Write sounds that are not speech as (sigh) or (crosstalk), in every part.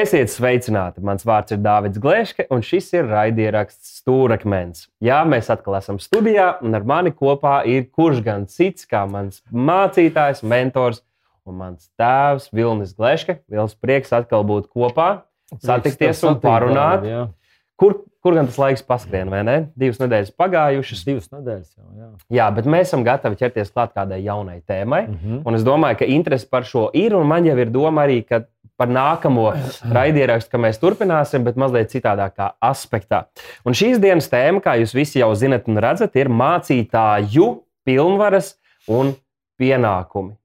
Esiet sveicināti! Mans vārds ir Dārvids Gleške, un šis ir raidieraksts Stūrakmens. Jā, mēs atkal esam studijā, un ar mani kopā ir kurš gan cits, kā mans mācītājs, mentors un mans tēvs Vilnis Gleške. Liels prieks atkal būt kopā, satikties un parunāt. Jā. Kur, kur gan tas laiks paskrien, vai ne? Divas nedēļas pagājušas. Divas nedēļas jau. Jā. Jā, bet mēs esam gatavi ķerties klāt kādai jaunai tēmai. Mm -hmm. Un es domāju, ka interese par šo ir, un man jau ir doma arī, ka par nākamo raidierakstu, ka mēs turpināsim, bet mazliet citādākā aspektā. Un šīs dienas tēma, kā jūs visi jau zinat un redzat, ir mācītāju pilnvaras un pienākumi.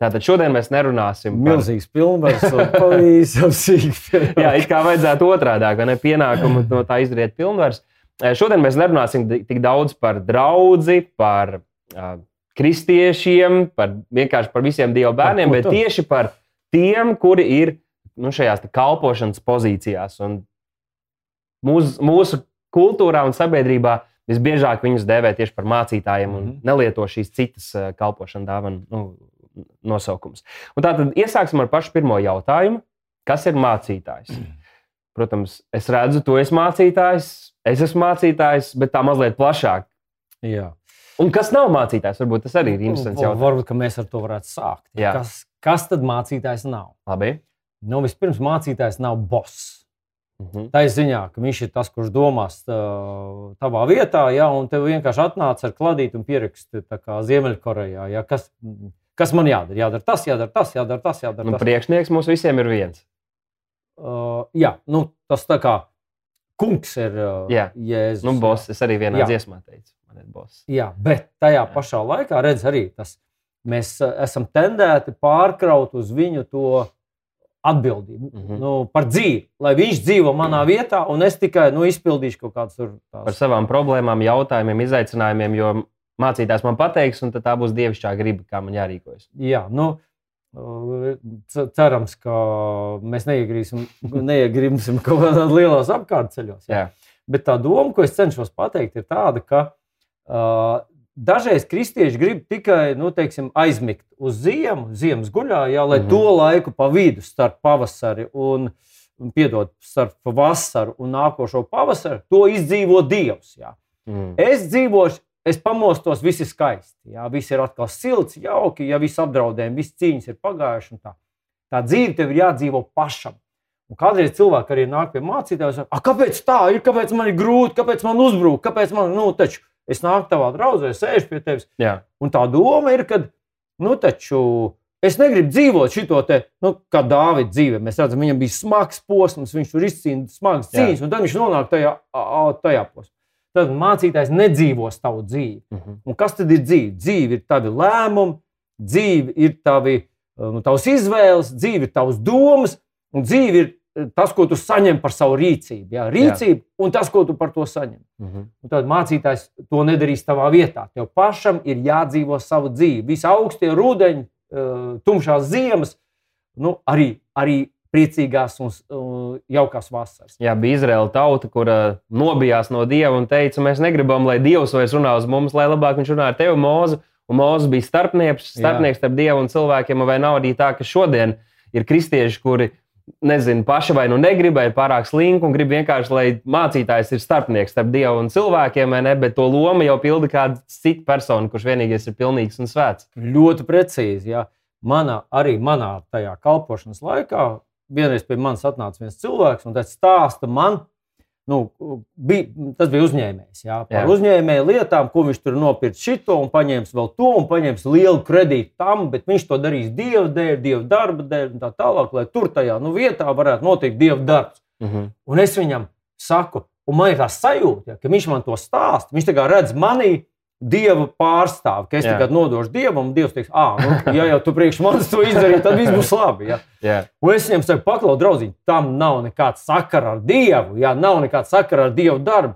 Tātad šodien mēs nerunāsim par Milzīgs pilnvars un pavisam (laughs) sīk. Jā, it kā vajadzētu otrādi, vai ne? Pienākumu no tā izdarīt pilnvars. Eh, Šodien mēs nerunāsim tik daudz par draugu, par uh, kristiešiem, par vienkārši par visiem dievu bērniem, ko bet tieši par tiem, kuri ir nu, šajās kalpošanas pozīcijās. Un mūsu, mūsu kultūrā un sabiedrībā visbiežāk viņus dēvē tieši par mācītājiem un Mhm. nelieto šīs citas eh, kalpošanas dāvanu nu, nosaukums. Un tātad iesāksim ar pašu pirmo jautājumu. Kas ir mācītājs? (clears throat) Protams, es redzu, tu esi mācītājs, es esmu mācītājs, bet tā mazliet plašāk. Jā. Un kas nav mācītājs? Varbūt tas arī ir interesants Va- jautājums. Varbūt mēs ar to varētu sākt. Jā. Kas, kas tad mācītājs nav? Labi. Nu, vispirms mācītājs nav boss. Mhm. Tā ir ziņā, ka viņš ir tas, kurš domās uh, tavā vietā, ja, un tev vienkārši atnāca ar kladīti un kā Ziemeļkorejā. Ja, kas, kas man jādara? Jādara tas, jādara tas, jādara tas. Jādara Nu, tas. priekšnieks mums visiem ir viens. Uh, jā, nu, tas tā kā kungs ir uh, Jā. Jēzus. Nu, boss, es arī vienā Jā. dziesmā teicu, ir boss. Jā, bet tajā pašā laikā redz arī tas, mēs uh, esam tendēti pārkraut uz viņu to atbildību Mhm. nu, par dzīvi. Lai viņš dzīvo manā vietā, un es tikai nu, izpildīšu kaut kādas tur Par tās. savām problēmām, jautājumiem, izaicinājumiem, jo mācītājs man pateiks, un tā būs dievišķā griba, kā man jārīkojas. Jā, nu, ce- cerams, ka mēs neiegrīsim kaut kādā lielos apkārtceļos. Jā. Bet tā doma, ko es cenšos pateikt, ir tāda, ka dažreiz kristieši grib tikai nu, teiksim, aizmigt uz ziemu, ziemas guļā, jā, lai mm -hmm. to laiku pa vidu starp pavasari un, piedod, starp vasaru un nākošo pavasaru, to izdzīvo Dievs. Jā. Mm. Es dzīvošu, es pamostos, viss ir skaisti. Jā, viss ir atkal silts, jauki, ja viss apdraudējumi, viss cīņas ir pagājuši. un Tā. tā dzīve tev ir jādzīvo pašam. Un kādreiz cilvēki arī nāk pie mācītājiem kāpēc tā ir, kāpēc man ir grūti, kāpēc man uzbrūk, kāpēc man, nu, taču es nāku tavā draudzē, sēžu pie tevis. Jā. Un tā doma ir, ka, nu, taču es negribu dzīvot šito te, nu, kā Dāvida dzīvē. Mēs redzam, viņam bija smags posms, viņš tur izcīnīja smagas cīņas, un tad viņš nonāk tajā, tajā posmā. Tad mācītājs nedzīvos tavu dzīvi. Mhm. Un kas tad ir dzīve? Dzīve ir tavi lēmumi, dzīve ir tavi, nu, tavas izvēles, dzīve ir tavas domas, un dzīve ir tas, ko tu saņem par savu rīcību. Jā, rīcība un tas, ko tu par to saņem. Mhm. Un tad mācītājs to nedarīs tavā vietā. Tev pašam ir jādzīvo savu dzīvi. Visi augstie rudeņi, eh, tumšās ziemas, nu, arī, arī priecīgās un jaukās vasaras. Jā, bija Izraela tauta, kur nobijās no dieva un teica, mēs negribam, lai dievs vairs runā uz mums, lai labāk viņš runā ar tevi, Mūzu. Un Mūzes bija starpnieks, starpnieks starp dievu un cilvēkiem. Vai nav arī tā, ka šodien ir kristieši, kuri nezinu, paši vai nu negrib, vai ir pārāk slinki un grib vienkārši, lai mācītājs ir starpnieks starp dievu un cilvēkiem, ne? Bet to lomu jau pilda kāda cita persona, kurš vienīgais ir pilnīgs un svēts. Ļoti precīzi. Jā. Manā, arī manā tajā kalpošanas laikā vienreiz pie manis atnāca viens cilvēks un teica, stāsta man, nu, bija, tas bija uzņēmējs. Jā, par Jā. uzņēmēju lietām, ko viņš tur nopirka šito un paņēmis vēl to un paņēmis lielu kredītu tam, bet viņš to darīs dieva dēļ, dieva darba dēļ un tā tālāk, lai tur tajā nu, vietā varētu notikt dieva darbs. Mhm. Un es viņam saku, un man ir tā sajūta, ja, ka viņš man to stāsta. Viņš redz manī dieva pārstāvi, ka es Jā. tagad nodošu dievam, un dievs teiks, ah, nu, ja jau tu priekš manis to izdarīji, tad viss būs labi. Ja. Jā, Un es viņam saku, paklau, draugiņ, tam nav nekāda sakara ar dievu, ja nav nekāda sakara ar dievu darbu.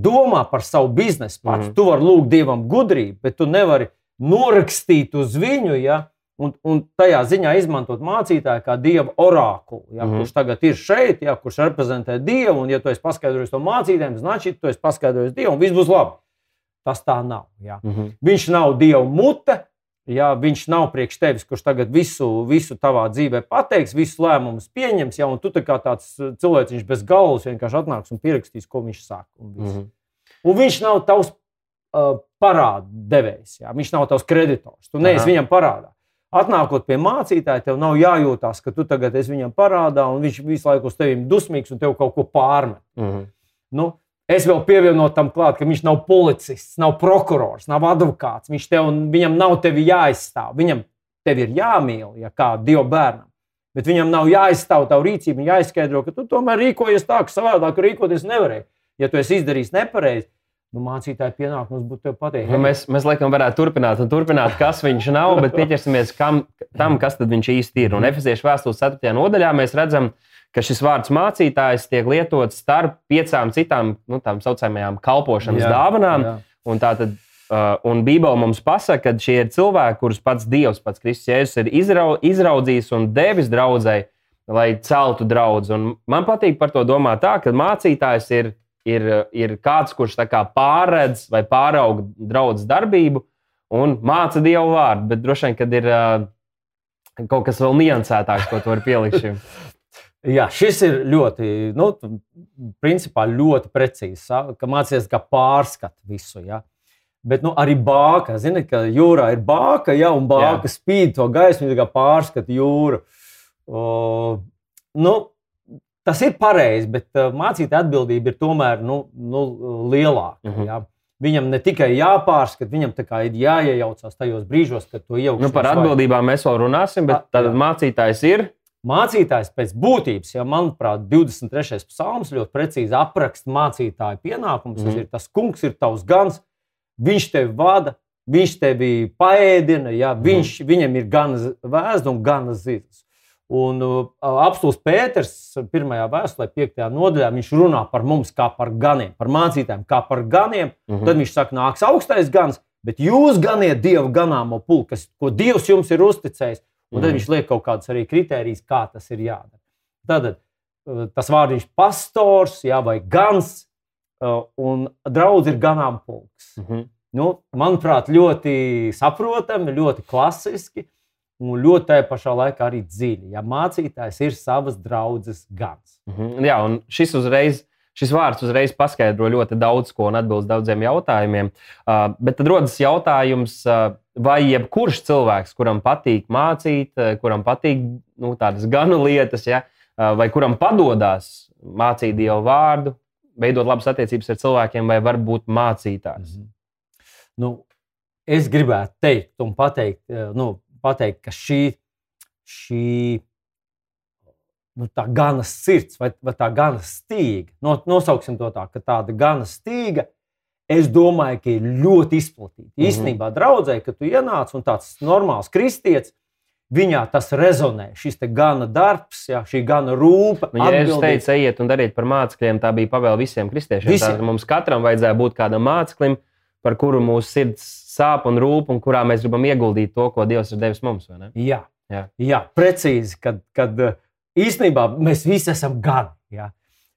Domā par savu biznesu pats. Mm Mhm. -hmm. Tu vari lūgt dievam gudrību, bet tu nevari norakstīt uz viņu. Ja, Un, un tajā ziņā izmantot mācītāju kā dieva orakulu, ja, mm Mhm. -hmm. kurš tagad ir šeit, ja, kurš reprezentē dievu. Un, ja tu esi paskaidrojis to mācītājiem, значит, tu esi paskaidrojis dievu, un viss būs labi. Tas tā nav. Ja. mhm. Viņš nav dieva mute, Ja, viņš nav priekš tevis, kurš tagad visu, visu tavā dzīvē pateiks, visus lēmumus pieņems, ja, un tu tā kā tāds cilvēks bez galvas vienkārši atnāks un pierakstīs, ko viņš saka. Un, mm -hmm. un viņš nav tavs uh, parādu devējs, ja. viņš nav tavs kreditors. Tu neesi viņam parādā. Atnākot pie mācītāja, tev nav jājūtās, ka tu tagad esi viņam parādā, un viņš visu laiku uz tevi dusmīgs un tev kaut ko pārmet. Mm -hmm. nu, Es vēl pievienotu tam klāt, ka viņš nav policists, nav prokurors, nav advokāts. Viņš tev, viņam nav tevi jāizstāv. Viņam tevi ir jāmīl, ja kā Dieva bērnam. Bet viņam nav jāizstāv tavu rīcību, jāizskaidro, ka tu tomēr rīkojies tā, ka savādāk rīkoties nevarēji. Ja tu esi izdarījis nepareizi, nu, mācītāja pienākums būtu tev pateikt. Nu, mēs, mēs laikam varētu turpināt turpināt, kas viņš nav, bet pieķersimies kam, tam, kas viņš īsti ir. Un Efeziešu vēstules 4. nodaļā mēs redzam, ka ka šis vārds mācītājs tiek lietots starp piecām citām nu, tā saucamajām kalpošanas jā, dāvanām. Jā. Un tātad, uh, un Bībele mums pasaka, ka šie ir cilvēki, kurus pats Dievs, pats Kristus Jēzus ir izrau, izraudzījis un devis draudzēji, lai celtu draugu. Man patīk par to domāt tā, ka mācītājs ir, ir, ir kāds, kurš kā pārredz vai pārauga draudzes darbību un māca Dievu vārdu. Bet droši vien, kad ir uh, kaut kas vēl niansētāks, ko tu vari pielikt šim. (laughs) Jā, šis ir ļoti, nu, principā ļoti precīzi, ka mācīties kā pārskat visu. Ja? Bet nu, arī bāka, zini, ka jūrā ir bāka, ja, un bāka Jā. spīd to gaismu, kā pārskata jūru. O, nu, tas ir pareizi, bet mācītāja atbildība ir tomēr nu, nu, lielāka. Mm -hmm. ja? Viņam ne tikai jāpārskata, viņam ir jāiejaucas tajos brīžos, kad to iejaukties. Nu, par atbildībām mēs vēl runāsim, bet tad mācītājs ir Mācītājs pēc būtības, ja manuprāt, 23. psalms ļoti precīzi apraksta mācītāju pienākumus. Mm. Tas ir tas kungs, ir tavs gans, viņš tevi vada, viņš tevi paēdina, ja, mm. viņš, viņam ir gan vēsta un gan zīles. Un uh, apstults Pēters, pirmajā vēstulē, 5. nodaļā, viņš runā par mums kā par ganiem, par mācītājiem kā par ganiem. Mm -hmm. Tad viņš saka, nāks augstais gans, bet jūs ganiet dievu ganāmo pulku, ko Dievs jums ir uzticējis. Un tad mm. viņš liek kaut kādus arī kritērijus, kā tas ir jādara. Tad uh, tas vārdiņš pastors jā, vai gans, uh, un draudz ir ganāmpulks. Mm -hmm. nu, manuprāt, ļoti saprotami, ļoti klasiski. Un ļoti tajā pašā laikā arī dziļi. Ja mācītājs ir savas draudzes gans. Mm -hmm. Jā, un šis uzreiz šis vārds uzreiz paskaidro ļoti daudz ko un atbild daudziem jautājumiem. Uh, bet tad rodas jautājums, uh, vai jebkurš cilvēks, kuram patīk mācīt, eh, kuram patīk nu, tādas ganu lietas, ja, eh, vai kuram padodas mācīt Dievu vārdu, veidot labas attiecības ar cilvēkiem, vai var būt mācītājs? Mm -hmm. nu, es gribētu teikt, un pateikt, eh, nu, pateikt ka šī, šī nu, tā gana sirds vai, vai tā gana stīga, nosauksim to tā, ka tāda gana stīga Es domāju, ka ir ļoti izplatīta. Mm -hmm. Īstenībā, draudzē, kad tu ienāc un tāds normāls kristietis, viņā tas rezonē. Šis gana darbs, jā, šī gana rūpe. Nu, ja es teicu, ejiet un dariet par mācekļiem, tā bija pavēle visiem kristiešiem. Visiem. Tā, mums katram vajadzēja būt kādam māceklim, par kuru mūsu sirds sāp un rūp, un kurā mēs gribam ieguldīt to, ko Dievs ir devis mums. Jā, jā. jā, precīzi. Kad, kad īstenībā mēs visi esam gani. Jā.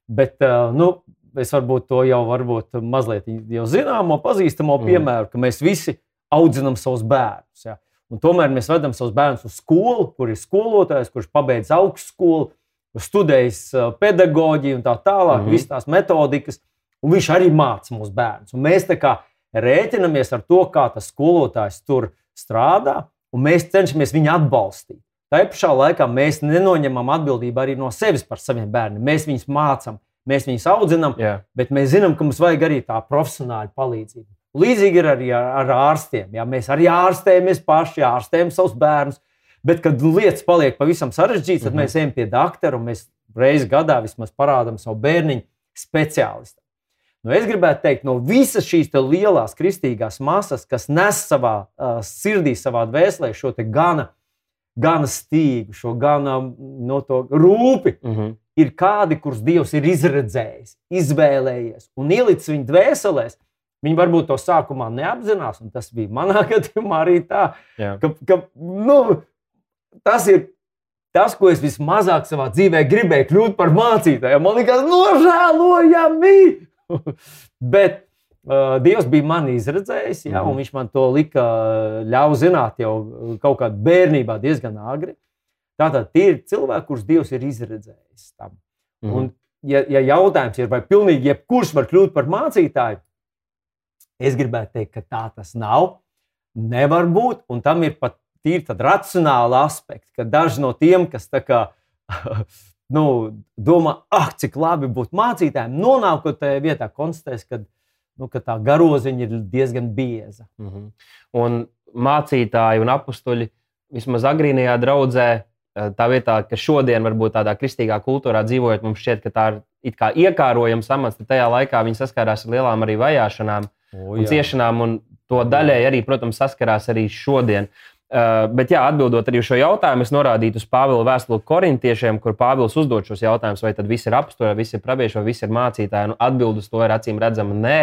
Bet, nu, es varbūt to jau varbūt mazliet jau zināmo, pazīstamo mm. piemēru, ka mēs visi audzinām savus bērnus. Ja. Un tomēr mēs vedam savus bērnus uz skolu, kur ir skolotājs, kurš pabeidz augstskolu, studējis pedagoģiju un tā tālāk, mm. visas tās metodikas. Un viņš arī māca mūsu bērnus. Un mēs rēķinamies ar to, kā tas skolotājs tur strādā, un mēs cenšamies viņu atbalstīt. Tā pašā laikā mēs nenoņemam atbildību arī no sevis par saviem bērniem. Mēs viņus mācām, Mēs viņus audzinām, Jā. bet mēs zinām, ka mums vajag arī tā profesionāla palīdzība. Līdzīgi ir arī ar, ar ārstiem. Jā. Mēs arī ārstējamies paši, ārstējam savus bērnus. Bet, kad lietas paliek pavisam sarežģītas, tad mm -hmm. mēs ejam pie doktora un mēs reizes gadā vismaz parādām savu bērniņu speciālistam. Nu, es gribētu teikt, no visas šīs lielās kristīgās masas, kas nes savā uh, sirdī, savā dvēselē šo gana, gana stīgu, šo gana no rūpi, mm -hmm ir kādi, kurus Dievs ir izredzējis, izvēlējies un ielicis viņu dvēselēs. Viņi varbūt to sākumā neapzinās, un tas bija manā (laughs) gadījumā arī tā. Jā. Ka, ka, nu, tas ir tas, ko es vismazāk savā dzīvē gribēju kļūt par mācītāju. Man liekas, nožēlojami! (laughs) Bet Dievs bija mani izredzējis, Mhm. un viņš man to lika uh, ļauj zināt jau kaut kādā bērnībā diezgan agri. Tātad tie ir cilvēki, kurus Dievs ir izredzējis tam. Mhm. Un, ja, ja jautājums ir, vai pilnīgi jebkurš var kļūt par mācītāju, es gribētu teikt, ka tā tas nav. Nevar būt, un tam ir pat tīri racionāli aspekti, ka daži no tiem, kas tā kā, (laughs) nu, domā, ah, cik labi būt mācītājiem, nonākot tajā vietā, konstatēs, ka, nu, ka tā garoziņa ir diezgan bieza. Mhm. Un mācītāji un apstuļi vismaz agrīnajā draudzē, eh, tā vietā, ka šodien, varbūt tādā kristīgā kultūrā dzīvojot, mums šķiet, ka tā ir kā iekārojams amats, tad tajā laikā viņi saskārās ar lielām arī vajāšanām O, un ciešanām, un to daļēji arī, protams, saskarās arī šodien. Uh, bet, jā, atbildot arī šo jautājumu, es norādītu uz Pāvila vēstuli korintiešiem, kur Pāvils uzdod šos jautājumus, vai tad viss ir apstākļi, vai viss ir pravieši, vai viss ir mācītāji. Nu, Atbildes to ir acīm redzama nē.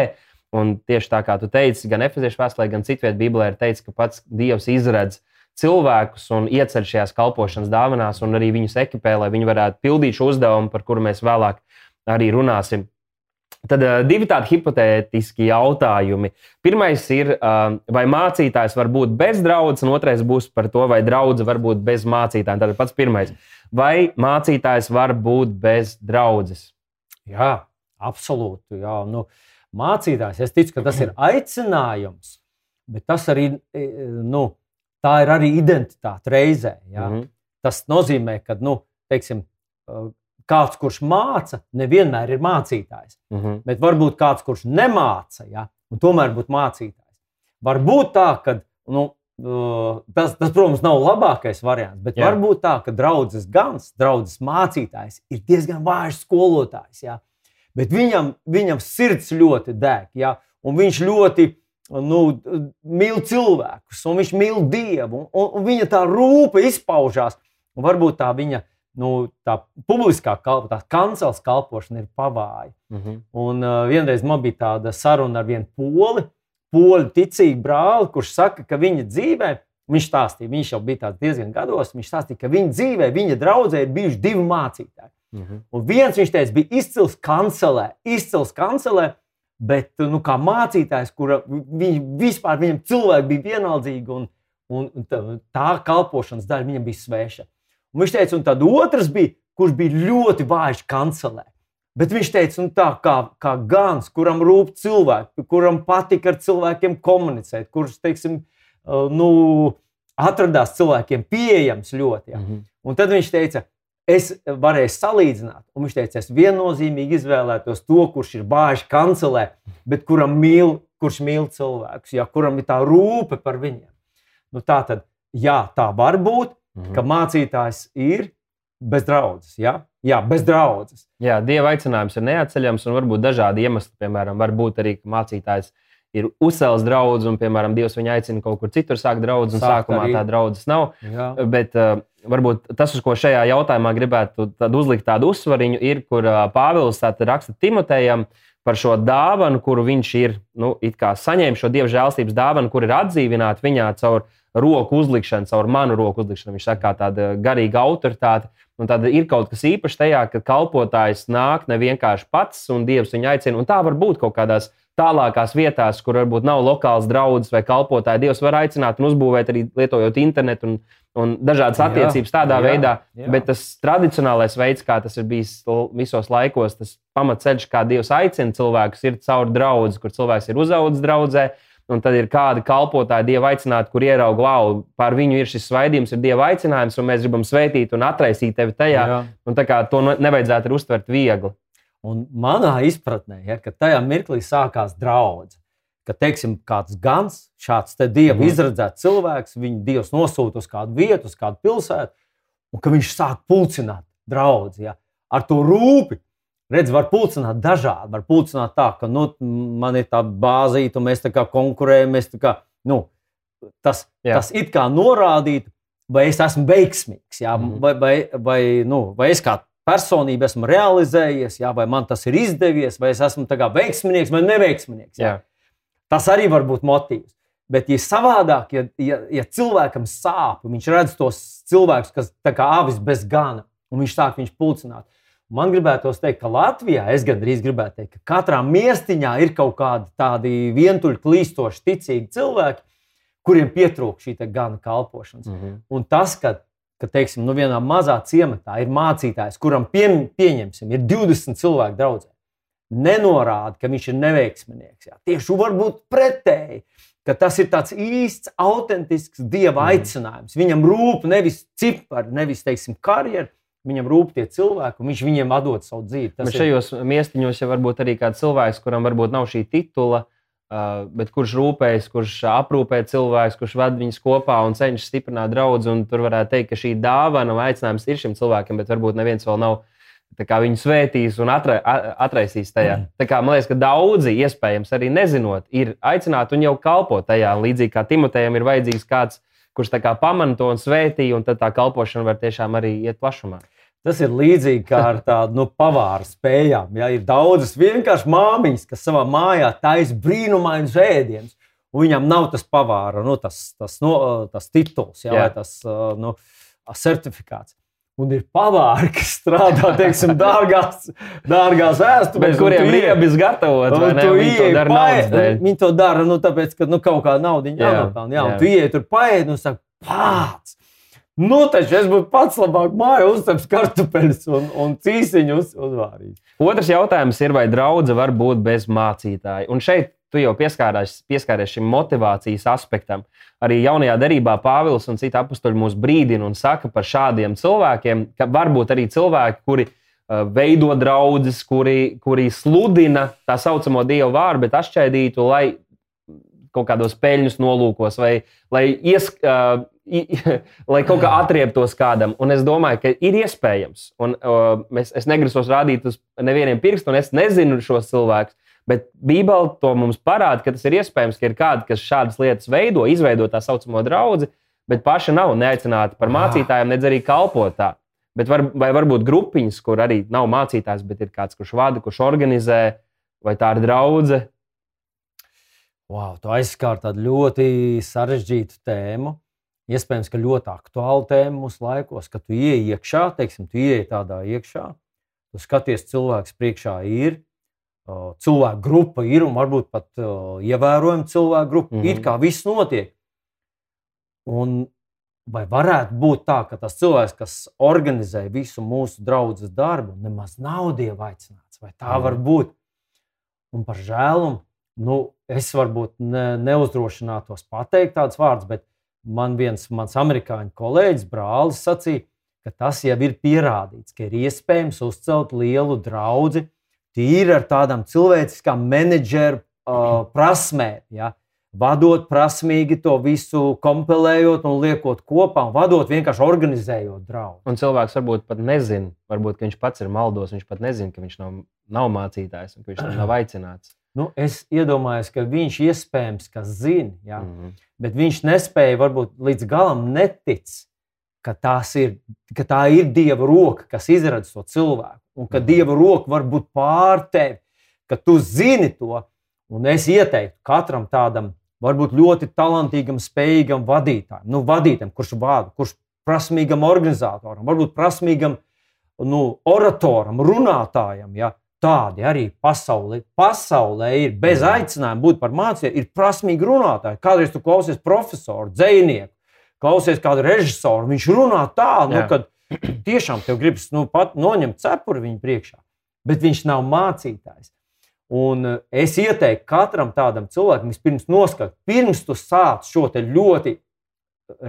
Un tieši tā kā tu teici, gan Efeziešu vēstulē, gan citvietā Bībelē ir teikts, ka pats Dievs izredz cilvēkus un ieceļ šajās kalpošanas dāvanās, un arī viņus ekipē, lai viņi varētu pildīt šo uzdevumu, par kuru mēs vēlāk arī runāsim. Tad uh, divi tādi hipotētiski jautājumi. Pirmais ir, uh, vai mācītājs var būt bez draudzes, un otrais būs par to, vai draudzene var būt bez mācītāja. Tad pats pirmais. Vai mācītājs var būt bez draudzes? Jā, absolūti. Jā. Nu, mācītājs, es ticu, ka tas ir aicinājums, bet tas arī, e, nu, tā ir arī identitāte reizē. Jā. Mhm. Tas nozīmē, ka nu, teiksim, uh, kāds, kurš māca, nevienmēr ir mācītājs. Mhm. Bet varbūt kāds, kurš nemāca, ja, un tomēr būtu mācītājs. Var būt tā, ka nu, uh, tas, tas, protams, nav labākais variants, bet Jā. var būt tā, ka draugs gans, draugs mācītājs ir diezgan vājš skolotājs. Ja, bet viņam, viņam sirds ļoti deg, ja, un viņš ļoti nu, mīl cilvēkus, un viņš mīl Dievu, un, un viņa tā rūpe izpaužās. Varbūt tā viņa nu, tā publiskā kalpošana, tā kancels kalpošana ir pavāja. Mhm. Un uh, vienreiz man bija tāda saruna ar vienu poli, poļu ticīgu brāli, kurš saka, ka viņa dzīvē, viņš stāstīja, viņš jau bija diezgan gados, viņš stāstīja, ka viņa dzīvē, viņa draudzē ir bijuši divi mācītāji. Mhm. Un viens, viņš teica, bija izcils kancelē, izcils kancelē, bet nu, kā mācītājs, kura viņš vispār viņam cilvēki bija vienaldzīgi, un, un un tā, tā kalpošanas daļa viņam bija sveša. Un viņš teica, un tad otrs bija, kurš bija ļoti vājš kancelē. Bet viņš teica, un tā kā, kā Gans, kuram rūp cilvēki, kuram patīk ar cilvēkiem komunicēt, kurš, teiksim, uh, nu, atradās cilvēkiem pieejams ļoti. Ja. Mhm. Un tad viņš teica, es varēju salīdzināt, un viņš teica, es viennozīmīgi izvēlētos to, kurš ir bāžs kancelē, bet kuram mīl, kurš mīl cilvēkus, ja, kuram ir tā rūpe par viņiem. Nu, tā tad, jā, tā var būt, Mhm. ka mācītājs ir bez draudzes. Ja? Jā, bez draudzes. Jā, dieva aicinājums ir neatceļams, un varbūt dažādi iemesli. Piemēram, var būt arī, mācītājs ir uzcēlis draugu, un, piemēram, Dievs viņu aicina kaut kur citur sākt draugu, un Sākt sākumā arī. tā draudzes nav. Jā. Bet uh, varbūt tas, uz ko šajā jautājumā gribētu tad uzlikt tādu uzsvariņu, ir, kur uh, Pāvils raksta Timotejam par šo dāvanu, kuru viņš ir nu, saņēmis, šo dieva žēlstības dāvanu, kur ir atdzīvināta viņā caur roku uzlikšanu, caur manu roku uzlikšanu. Viņš saka, tāda garīga autoritāte. Un tad ir kaut kas īpašs tajā, ka kalpotājs nāk ne vienkārši pats, un Dievs viņu aicina. Un tā var būt kaut kādās tālākās vietās, kur varbūt nav lokāls draugs vai kalpotāji. Dievs var aicināt un uzbūvēt arī lietojot internetu un, un dažādas attiecības tādā jā, veidā. jā. Bet tas tradicionālais veids, kā tas ir bijis visos laikos, tas pamatceļš, kā Dievs aicina cilvēkus, ir caur draugu, kur cilvēks ir uzaugusi draudzē. Un tad ir kādi kalpotāji, Dieva aicināti, kur ierauga, wow, pār viņu ir šis svaidījums, ir Dieva aicinājums, un mēs gribam svētīt un atraisīt tevi tajā. Jā. Un tā kā to ne- nevajadzētu uztvert viegli. Un manā izpratnē, ja, ka tajā mirklī sākās draudzene, ka teiksim, kāds gans, šāds te dieva Mhm. mm. izredzēts cilvēks, viņu dievs nosūta uz kādu vietu, uz kādu pilsētu, un ka viņš sāk pulcināt draugu ja, ar to rūpi. Redz, var pulcināt dažādi. Var pulcināt tā, ka nu, man ir tā bāzīta, un mēs tā kā konkurējam. Tā kā, nu, tas, Jā. tas it kā norādītu, vai es esmu veiksmīgs, jā, Mhm. vai, vai, vai, nu, vai es kā personība esmu realizējies, jā, vai man tas ir izdevies, vai es esmu veiksminieks vai neveiksminieks. Jā. Jā. Tas arī var būt motīvs. Bet, ja savādāk, ja, ja, ja cilvēkam sāp, viņš redz tos cilvēkus, kas kā avis bez gana, un viņš sāk viņus pulcināt. Man gribētos teikt, ka Latvijā es gandrīz gribētu teikt, ka katrā miestiņā ir kaut kādi tādi vientuļi klīstoši, ticīgi cilvēki, kuriem pietrūk šī gana kalpošanas. Mm -hmm. Un tas, ka, ka teiksim, nu vienā mazā ciematā ir mācītājs, kuram pie, pieņemsim, ir 20 cilvēku draugi, nenorāda, ka viņš ir neveiksminieks. Jā. Tieši varbūt pretēji. Tas ir tāds īsts, autentisks dieva mm. aicinājums. Viņam rūp nevis cipari, nevis teiksim, karjeras, Viņam rūp tie cilvēki, un viņš viņiem atdod savu dzīvi. Tas bet šajos ir... miestiņos jau varbūt arī kāds cilvēks, kuram varbūt nav šī titula, uh, bet kurš rūpējas, kurš aprūpē cilvēkus, kurš ved viņus kopā un cenšas stiprināt draugu. Tur varētu teikt, ka šī dāvana vai aicinājums ir šim cilvēkam, bet varbūt neviens vēl nav viņu svētījis un atra, atraisījis tajā. Mm. Tā kā, man liekas, ka daudzi iespējams arī nezinot, ir aicināti un jau kalpo tajā. Līdzīgi kā Timotejam ir vajadzīgs kāds, kurš pamana to un svētī, un tad tā kalpošana var tiešām arī iet plašumā. Tas ir līdzīgi kā ar tādu nu, pavāru spējām. Ja? Ir daudzas vienkāršas māmiņas, kas savā mājā taisa brīnumainus ēdienus, viņam nav tas pavāra, nu, tas, tas, no, tas tituls ja? vai tas nu, certifikāts. Un ir pavāri, kas strādā teiksim, dārgās, dārgās vēsturēs, kuriem ir riebis gatavot. Viņi to dara naudas dēļ. Viņi to dara nu, tāpēc, ka nu, kaut kāda nauda jānopelna. Jā, jā. tu ienāc tur paēdi un saki, pats! Nu, taču es būtu pats labāk mājā uztaps kartupeļus un, un cīsiņus uzvārīt. Otrs jautājums ir, vai draudzene var būt bez mācītāja? Un šeit tu jau pieskāries, pieskāries šim motivācijas aspektam. Arī jaunajā darbā Pāvils un citi apstuļi mūs brīdina un saka par šādiem cilvēkiem, ka var būt arī cilvēki, kuri uh, veido draugus, kuri, kuri sludina tā saucamo dievu vārdu, bet atšķaidītu, lai kaut kādos peļņas nolūkos vai lai ies, uh, (laughs) lai kaut kā atrieptos kādam. Un es domāju, ka ir iespējams. Un, uh, es, es negrasos rādīt uz nevieniem pirkstu, un es nezinu šos cilvēkus. Bet Bībele to mums parāda, ka tas ir iespējams, ka ir kādi, kas šādas lietas veido, izveido tā saucamo draugu, bet paši nav neaicināti par mācītājiem, nedz arī kalpotā. Bet var, vai varbūt grupiņas, kur arī nav mācītājs, bet ir kāds, kurš vada, kurš organizē, vai tā ir draudzene. Wow, tu aizskāri tādu ļoti sarežģītu tēmu iespējams, ka ļoti aktuāla tēma mūsu laikos, ka tu ieej iekšā, teiksim, tu ieej tādā iekšā, tu skaties, cilvēks priekšā ir, cilvēku grupa ir un varbūt pat ievērojama cilvēku grupa. Mm -hmm. Ir kā viss notiek. Un vai varētu būt tā, ka tas cilvēks, kas organizē visu mūsu draugu darbu, nemaz nav dieva aicināts? Vai tā mm var būt? Un par žēlumu, nu, es varbūt ne, neuzdrošinātos pateikt tādus vārdus, bet man viens mans amerikāņu kolēģis, brālis, sacīja, ka tas jau ir pierādīts, ka ir iespējams uzcelt lielu draugu tīri ar tādām cilvēciskām menedžeru uh, prasmēm. Ja? Vadot prasmīgi to visu, kompilējot un liekot kopā, un vadot vienkārši organizējot draugu. Un cilvēks varbūt pat nezina, varbūt viņš pats ir maldos, viņš pat nezina, ka viņš nav, nav mācītājs un ka viņš (clears throat) nav aicināts. Nu, es iedomājos, ka viņš iespējams zina, ja, mm -hmm. bet viņš nespēja varbūt līdz galam netic, ka, ir, ka tā ir Dieva roka, kas izrada to cilvēku, un ka mm -hmm. Dieva roka var būt pār tevi, ka tu zini to. Un es ieteiktu katram tādam, varbūt ļoti talantīgam, spējīgam vadītājam, nu, vadītājam kurš vada, kurš prasmīgam organizatoram, varbūt prasmīgam nu, oratoram, runātājam. Ja, Tādi arī pasaulē, pasaulē ir bez aicinājuma būt par mācību, ir prasmīgi runātāji. Kādreiz tu klausies profesoru, dzinieku, klausies kādu režisoru, viņš runā tā, nu, ka tiešām tev gribas nu, noņemt cepuri viņa priekšā, bet viņš nav mācītājs. Un eh, es ieteiktu katram tādam cilvēkam, vispirms noskatīt, pirms tu sāc šo ļoti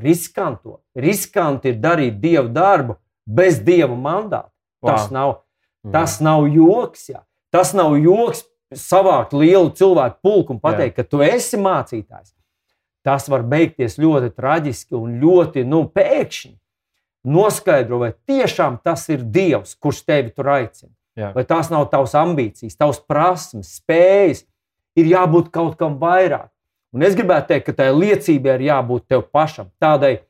riskanto. Riskanti ir darīt dievu darbu bez dieva mandāta. Wow. Tas nav Tas nav joks. Jā. Tas nav joks savākt lielu cilvēku pulku un pateikt, jā. ka tu esi mācītājs. Tas var beigties ļoti traģiski un ļoti nu, pēkšņi. Noskaidro, vai tiešām tas ir Dievs, kurš tevi tur aicina. Jā. Vai tās nav tavas ambīcijas, tavas prasmes, spējas. Ir jābūt kaut kam vairāk. Un es gribētu teikt, ka tai liecībai ir jābūt tev pašam. Tādai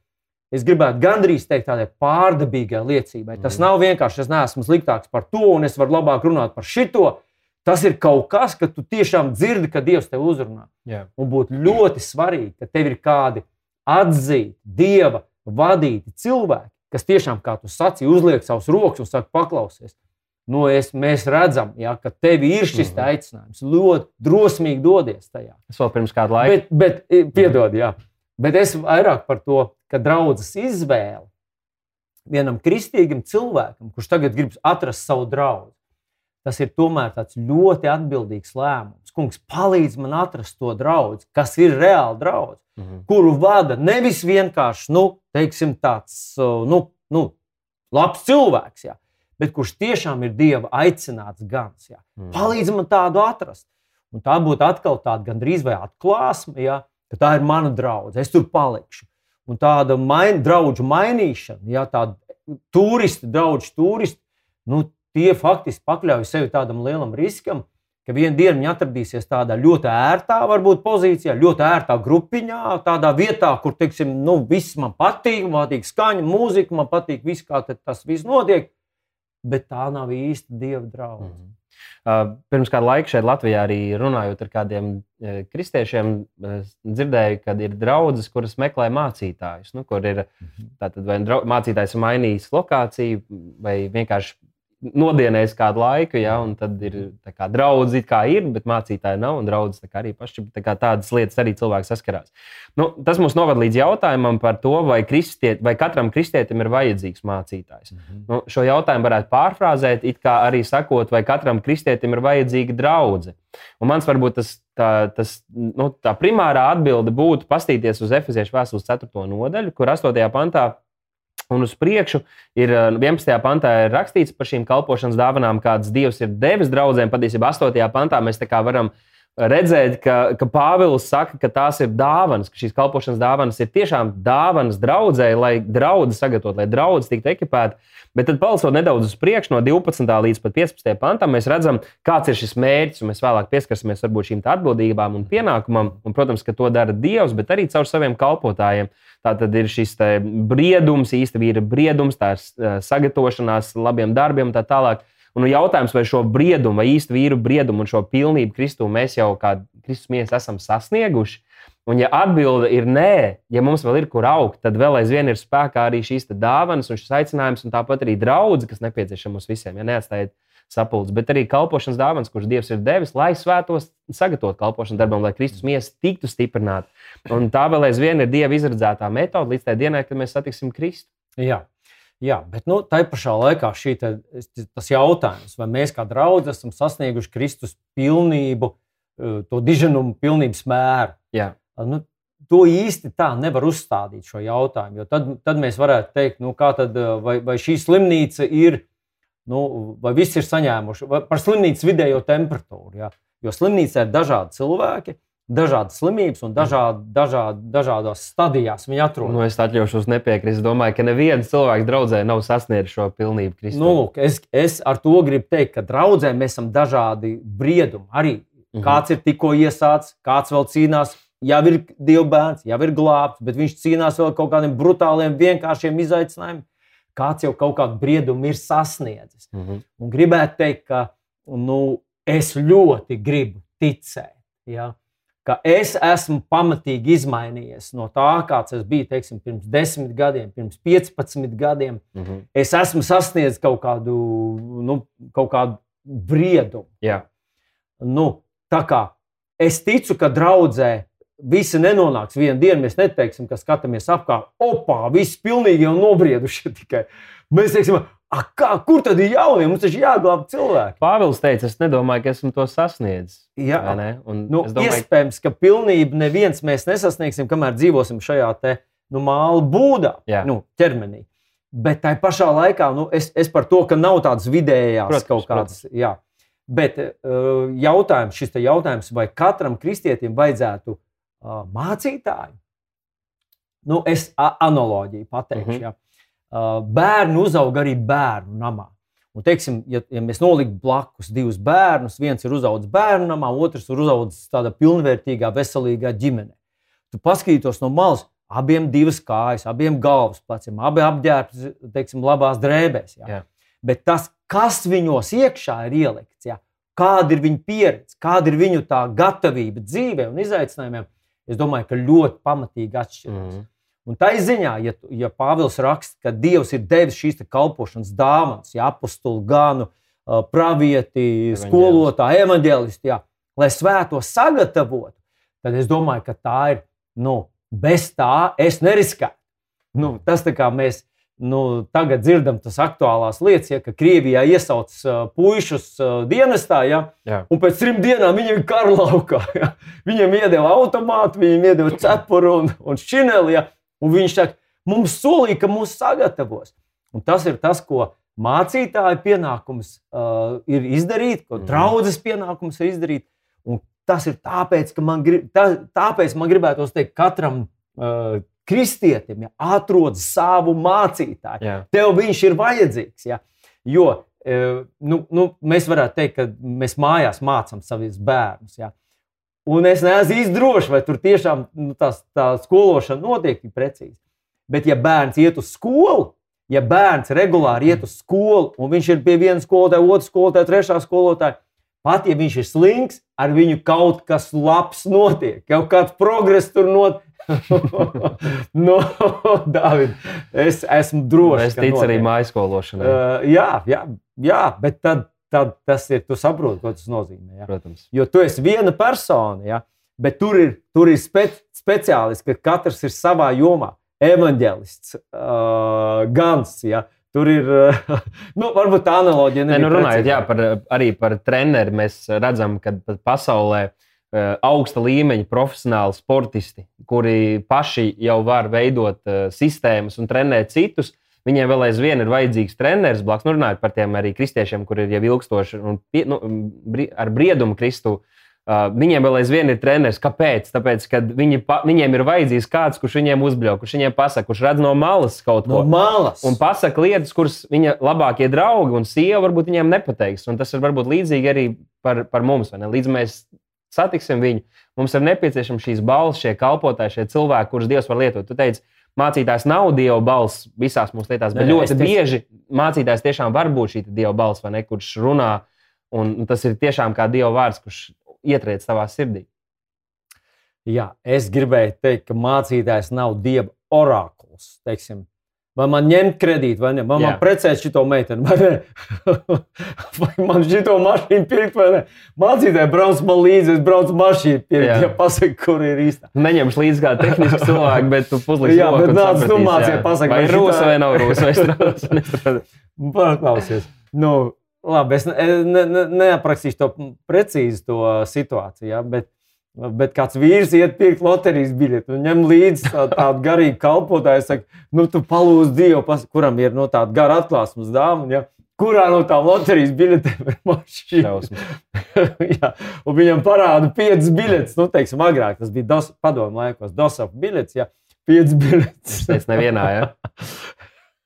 es gribētu gandrīz teikt, tādai pārdabīgai liecībai. Tas mm. nav vienkārši, es neesmu sliktāks par to, un es varu labāk runāt par šito. Tas ir kaut kas, ka tu tiešām dzirdi, ka Dievs tevi uzrunā. Yeah. Un būtu ļoti svarīgi, ka tev ir kādi atzīti, Dieva vadīti cilvēki, kas tiešām, kā tu sacīji, uzliek savus rokas un saka, paklausies. nu, es, mēs redzam, ja, ka tev ir šis Mhm. aicinājums. Ļoti drosmīgi dodies tajā. Es vēl pirms kāda laika. Bet, bet piedod, jā. Bet es vairāk par to, ka draudzes izvēle vienam kristīgam cilvēkam, kurš tagad grib atrast savu draugu, tas ir tomēr tāds ļoti atbildīgs lēmums. Kungs, palīdz man atrast to draugu, kas ir reāli draugs, Mhm. kuru vada nevis vienkārši nu, teiksim, tāds nu, nu, labs cilvēks, jā, bet kurš tiešām ir Dieva aicināts gans. Jā. Mhm. Palīdz man tādu atrast. Un tā būtu atkal tāda gandrīz vai atklāsme, ja, ka tā ir mana draudzene, es tur palikšu. Un tāda main, draugu mainīšana, ja tāda turisti, draugi, turisti, nu, tie faktiski pakļauj sevi tādam lielam riskam, ka vienā dienā viņi atradīsies tādā ļoti ērtā, varbūt pozīcijā, ļoti ērtā grupiņā, tādā vietā, kur, teiksim, nu, viss man patīk, man patīk skaņa, mūzika, man patīk viss, kā tas viss notiek. Bet tā nav īsta dieva draudzene. Mhm. Uh, Pirms kāda laika šeit Latvijā arī runājot ar kādiem kristiešiem, dzirdēju, ka ir draudzes, kuras meklē mācītājus. Nu, kur ir tātad, vai drau, mācītājs ir mainījis lokāciju, vai vienkārši nodienējis kādu laiku, ja, un tad ir tā kā draugi, kā ir, bet mācītāji nav, un draugi arī paši tā kā tādas lietas arī cilvēki saskarās. Nu, tas mums noved līdz jautājumam par to, vai, kristiet, vai katram kristietim ir vajadzīgs mācītājs. Nu, šo jautājumu varētu pārfrāzēt, it kā arī sakot, vai katram kristietim ir vajadzīga draudzene. Un mans varbūt tas, tā, tas, nu, tā primārā atbilde būtu pastīties uz Efeziešu vēstules 4. nodaļu, kur 8. pantā un uz priekšu ir eh, 11. pantā ir rakstīts par šīm kalpošanas dāvanām, kādas Dievs ir devis draudzēm. Patiesībā 8. pantā mēs tā kā varam redzēt, ka, ka Pāvils saka, ka tās ir dāvanas, ka šīs kalpošanas dāvanas ir tiešām dāvanas draudzēji, lai draugi sagatavotu, lai draugi tiktu ekipēti. Bet tad, palasot nedaudz uz priekšu, no 12. līdz 15. pantam, mēs redzam, kāds ir šis mērķis, un mēs vēlāk pieskarsimies varbūt šīm atbildībām un pienākumam. Un, protams, ka to dara Dievs, bet arī caur saviem kalpotājiem. Tā tad ir šis briedums, īstenībā ir briedums, tā ir eh, sagatavošanās labiem darbiem un tā tālāk. Un nu, jautājums, vai šo briedumu, vai īstu vīru briedumu un šo pilnību Kristū mēs jau kā Kristus mēs esam sasnieguši. Un, ja atbilde ir nē, ja mums vēl ir kur augt, tad vēl aizvien ir spēkā arī šīs dāvanas un šis aicinājums, un tāpat arī draudzene, kas nepieciešama mums visiem. Ja neatstājiet sapulces, bet arī kalpošanas dāvanas, kuras Dievs ir devis, lai svētos sagatavotu kalpošanas darbam, lai Kristus miesa tiktu stiprināta. Un tā vēl aizvien ir Dieva izredzētā metode līdz tai dienai, kad mēs satiksim Kristu. Jā. Jā, bet nu, tā pašā laikā te, tas jautājums, vai mēs kā draugi esam sasnieguši Kristus pilnību, eh, to diženumu pilnības mēru. Jā. Nu, to īsti tā nevar uzstādīt šo jautājumu. Tad, tad mēs varētu teikt, nu, tad, vai, vai šī slimnīca ir, nu, vai viss ir saņēmuši par slimnīcas vidējo temperatūru. Ja? Jo slimnīcā ir dažādi cilvēki, dažādas slimības un dažādi, dažādi, dažādās stadijās viņi atrodas. Nu, es atļaušos nepiekrist. Es domāju, ka neviens cilvēks draudzē nav sasniedzis šo pilnību Kristus. Nu, lūk, es, es ar to gribu teikt, ka draudzē mēs esam dažādi briedumi. Arī Mhm. kāds ir tikko iesācis, kāds vēl cīnās, jau ir dievbijs, jau ir glābts, bet viņš cīnās vēl kaut kādiem brutāliem, vienkāršiem izaicinājumiem. Kāds jau kaut kādu briedumu ir sasniedzis. Mhm. Un gribētu teikt, ka nu, es ļoti gribu ticēt, ja, ka es esmu pamatīgi izmainījies no tā, kāds es biju teiksim, pirms 10 gadiem, pirms 15 gadiem. Mhm. Es esmu sasniedzis kaut kādu, nu, kaut kādu briedumu. Jā. Nu, tā kā es ticu, ka draudzē visi nenonāks vienā dienā. Mēs neteiksim, ka skatāmies apkārt, opā, viss pilnīgi jau nobrieduši tikai. Mēs teiksim, "A, kā, kur tad ir jaunie? Mums taču jāglābj cilvēki. Pāvils teica, es nedomāju, ka esmu to sasniedzis. Jā. Nu, domāju, iespējams, ka pilnību neviens mēs nesasniegsim, kamēr dzīvosim šajā te, nu, māla būdā, Jā. nu, ķermenī. Bet tā pašā laikā nu, es, es par to, ka nav tādas vidējās Protams, kaut kādas. Jā. Bet uh, jautājums, šis jautājums, vai katram kristietim vajadzētu mācītāju? Nu, es analoģiju pateikšu. Mm -hmm. uh, bērni uzauga arī bērnu namā. Un, teiksim, ja, ja mēs noliktu blakus divus bērnus, viens ir uzaugusi bērnu namā, otrs ir uzaugusi tādā pilnvērtīgā, veselīgā ģimenē. Tu paskatītos no malas, abiem divas kājas, abiem galvas pleciem, abi apģērbti, teiksim, labās drēbēs. Jā. Jā. Bet tas, kas viņos iekšā ir ielikts, jā, kāda ir viņu pieredze, kāda ir viņu tā gatavība dzīvē un izaicinājumiem, es domāju, ka ļoti pamatīgi atšķiras. Mhm. Un tā ir ziņā, ja, ja Pāvils raksta, ka Dievs ir devis šīs kalpošanas dāvanas, ja apakstu ganu, uh, pravieti, skolotāji, evanģēlisti, jā, lai svēto sagatavotu, tad es domāju, ka tā ir, nu, bez tā es neriskētu. Nu, tas tā kā mēs nu, tagad dzirdam tas aktuālās lietas, ja, ka Krievijā iesauc uh, puišus uh, dienestā, ja, Jā. un pēc trim dienām viņiem ir kara laukā. Ja. Viņiem iedeva automātu, viņiem iedeva cepuru un, un šineli, ja, un viņš saka, mums solīja, ka mūs sagatavos. Un tas ir tas, ko mācītāja pienākums uh, ir izdarīt, ko Mhm. draudzes pienākums ir izdarīt. Un tas ir tāpēc, ka man, grib, tā, tāpēc man gribētos teikt, katram uh, kristietim ja, atrod savu mācītāju. Jā. Tev viņš ir vajadzīgs. Ja? Jo eh, nu, nu, mēs varētu teikt, ka mēs mājās mācām savus bērnus. Ja? Un es neesmu īsti drošs, vai tur tiešām nu, tās, tā skološana notiek precīzi. Bet, ja bērns iet uz skolu, ja bērns regulāri iet uz skolu, un viņš ir pie viena skolotāja, otras skolotāja, trešā skolotāja, pat ja viņš ir slings, ar viņu kaut kas labs notiek, kaut kāds progress tur notiek. (laughs) no, Dāvid, es esmu drošs. Es ticu arī notiek. mājskološanai. Uh, jā, jā, jā, bet tad, tad tas ir, tu saproti, ko tas nozīmē. Ja? Protams. Jo tu esi viena persona, ja? bet tur ir, tur ir spe, speciālisti, ka katrs ir savā jomā. Evanģēlists, uh, Gans. Ja? Tur ir, uh, (laughs) nu, varbūt tā analoģija. Nē, nu, runājot jā, par, arī par treneru, mēs redzam, ka pasaulē eh, augsta līmeņa profesionāli sportisti, kuri paši jau var veidot eh, sistēmas un trenēt citus. Viņiem vēl aizvien ir vajadzīgs treneris blakus. Nu, runājot par tiem arī kristiešiem, kuriem ir jau ilgstoši un nu, ar briedumu Kristu. Uh, viņiem vēl aizvien ir treneris. Kāpēc? Tāpēc, ka viņi, pa, viņiem ir vajadzīgs kāds, kurš viņiem uzbļauj, kurš viņiem pasaka, kurš redz no malas kaut ko. no malas. Un pasaka lietas, kuras viņa labākie draugi un sieva varbūt viņiem nepateiks. Un tas ir varbūt līdzīgi arī par, par mums. Līdz mēs satiksim viņu, mums ir nepieciešams šīs balss, šie kalpotāji, šie cilvēki, kurus Dievs var lietot. Tu teici, mācītājs nav Dieva balss visās mūsu lietās, bet Nē, ļoti bieži mācītājs tiešām var būt šī Dieva balss, vai ne, kurš runā. Un tas ir tiešām kā Dieva vārds, kurš ietriec tavā sirdī. Jā, es gribēju teikt, ka mācītājs nav dieva orakls. Teiksim. Vai man ņemt kredītu, vai ne? Vai Jā. man precēt šo meiteni, vai ne? (laughs) vai man šito mašīnu pirkt, vai ne? Mācītāji brauc man līdzi, es braucu mašīnu pirkt, Jā. ja pasaka, kur ir īsta. Neņemšu līdzi kā tehnisku cilvēku, bet tu puzlīsi Jā, bet nāc, tu mācies, jā. pasaki, vai ir rūsa vai nav rūsa. vai (laughs) strādā. Paklausies. Nu, labi, es ne, ne, ne, neaprakstīšu to precīzi to situāciju, ja, bet, bet kāds vīrs iet pirkt loterijas biļeti un ņem līdzi tā- tādu garīgu kalpotāju. Saka, nu, tu palūdz Dievu, pas, kuram ir no tāda gara atklāsmes dāvana. Ja, Kurā no tām loterijas biļetēm ir mašīna? (laughs) Jā, un viņam parāda piecas biļetes. Nu, teiksim, agrāk tas bija dos, padomu laikos, DOSAF biļetes. Ja, piecas biļetes. Es nevienā. Ja?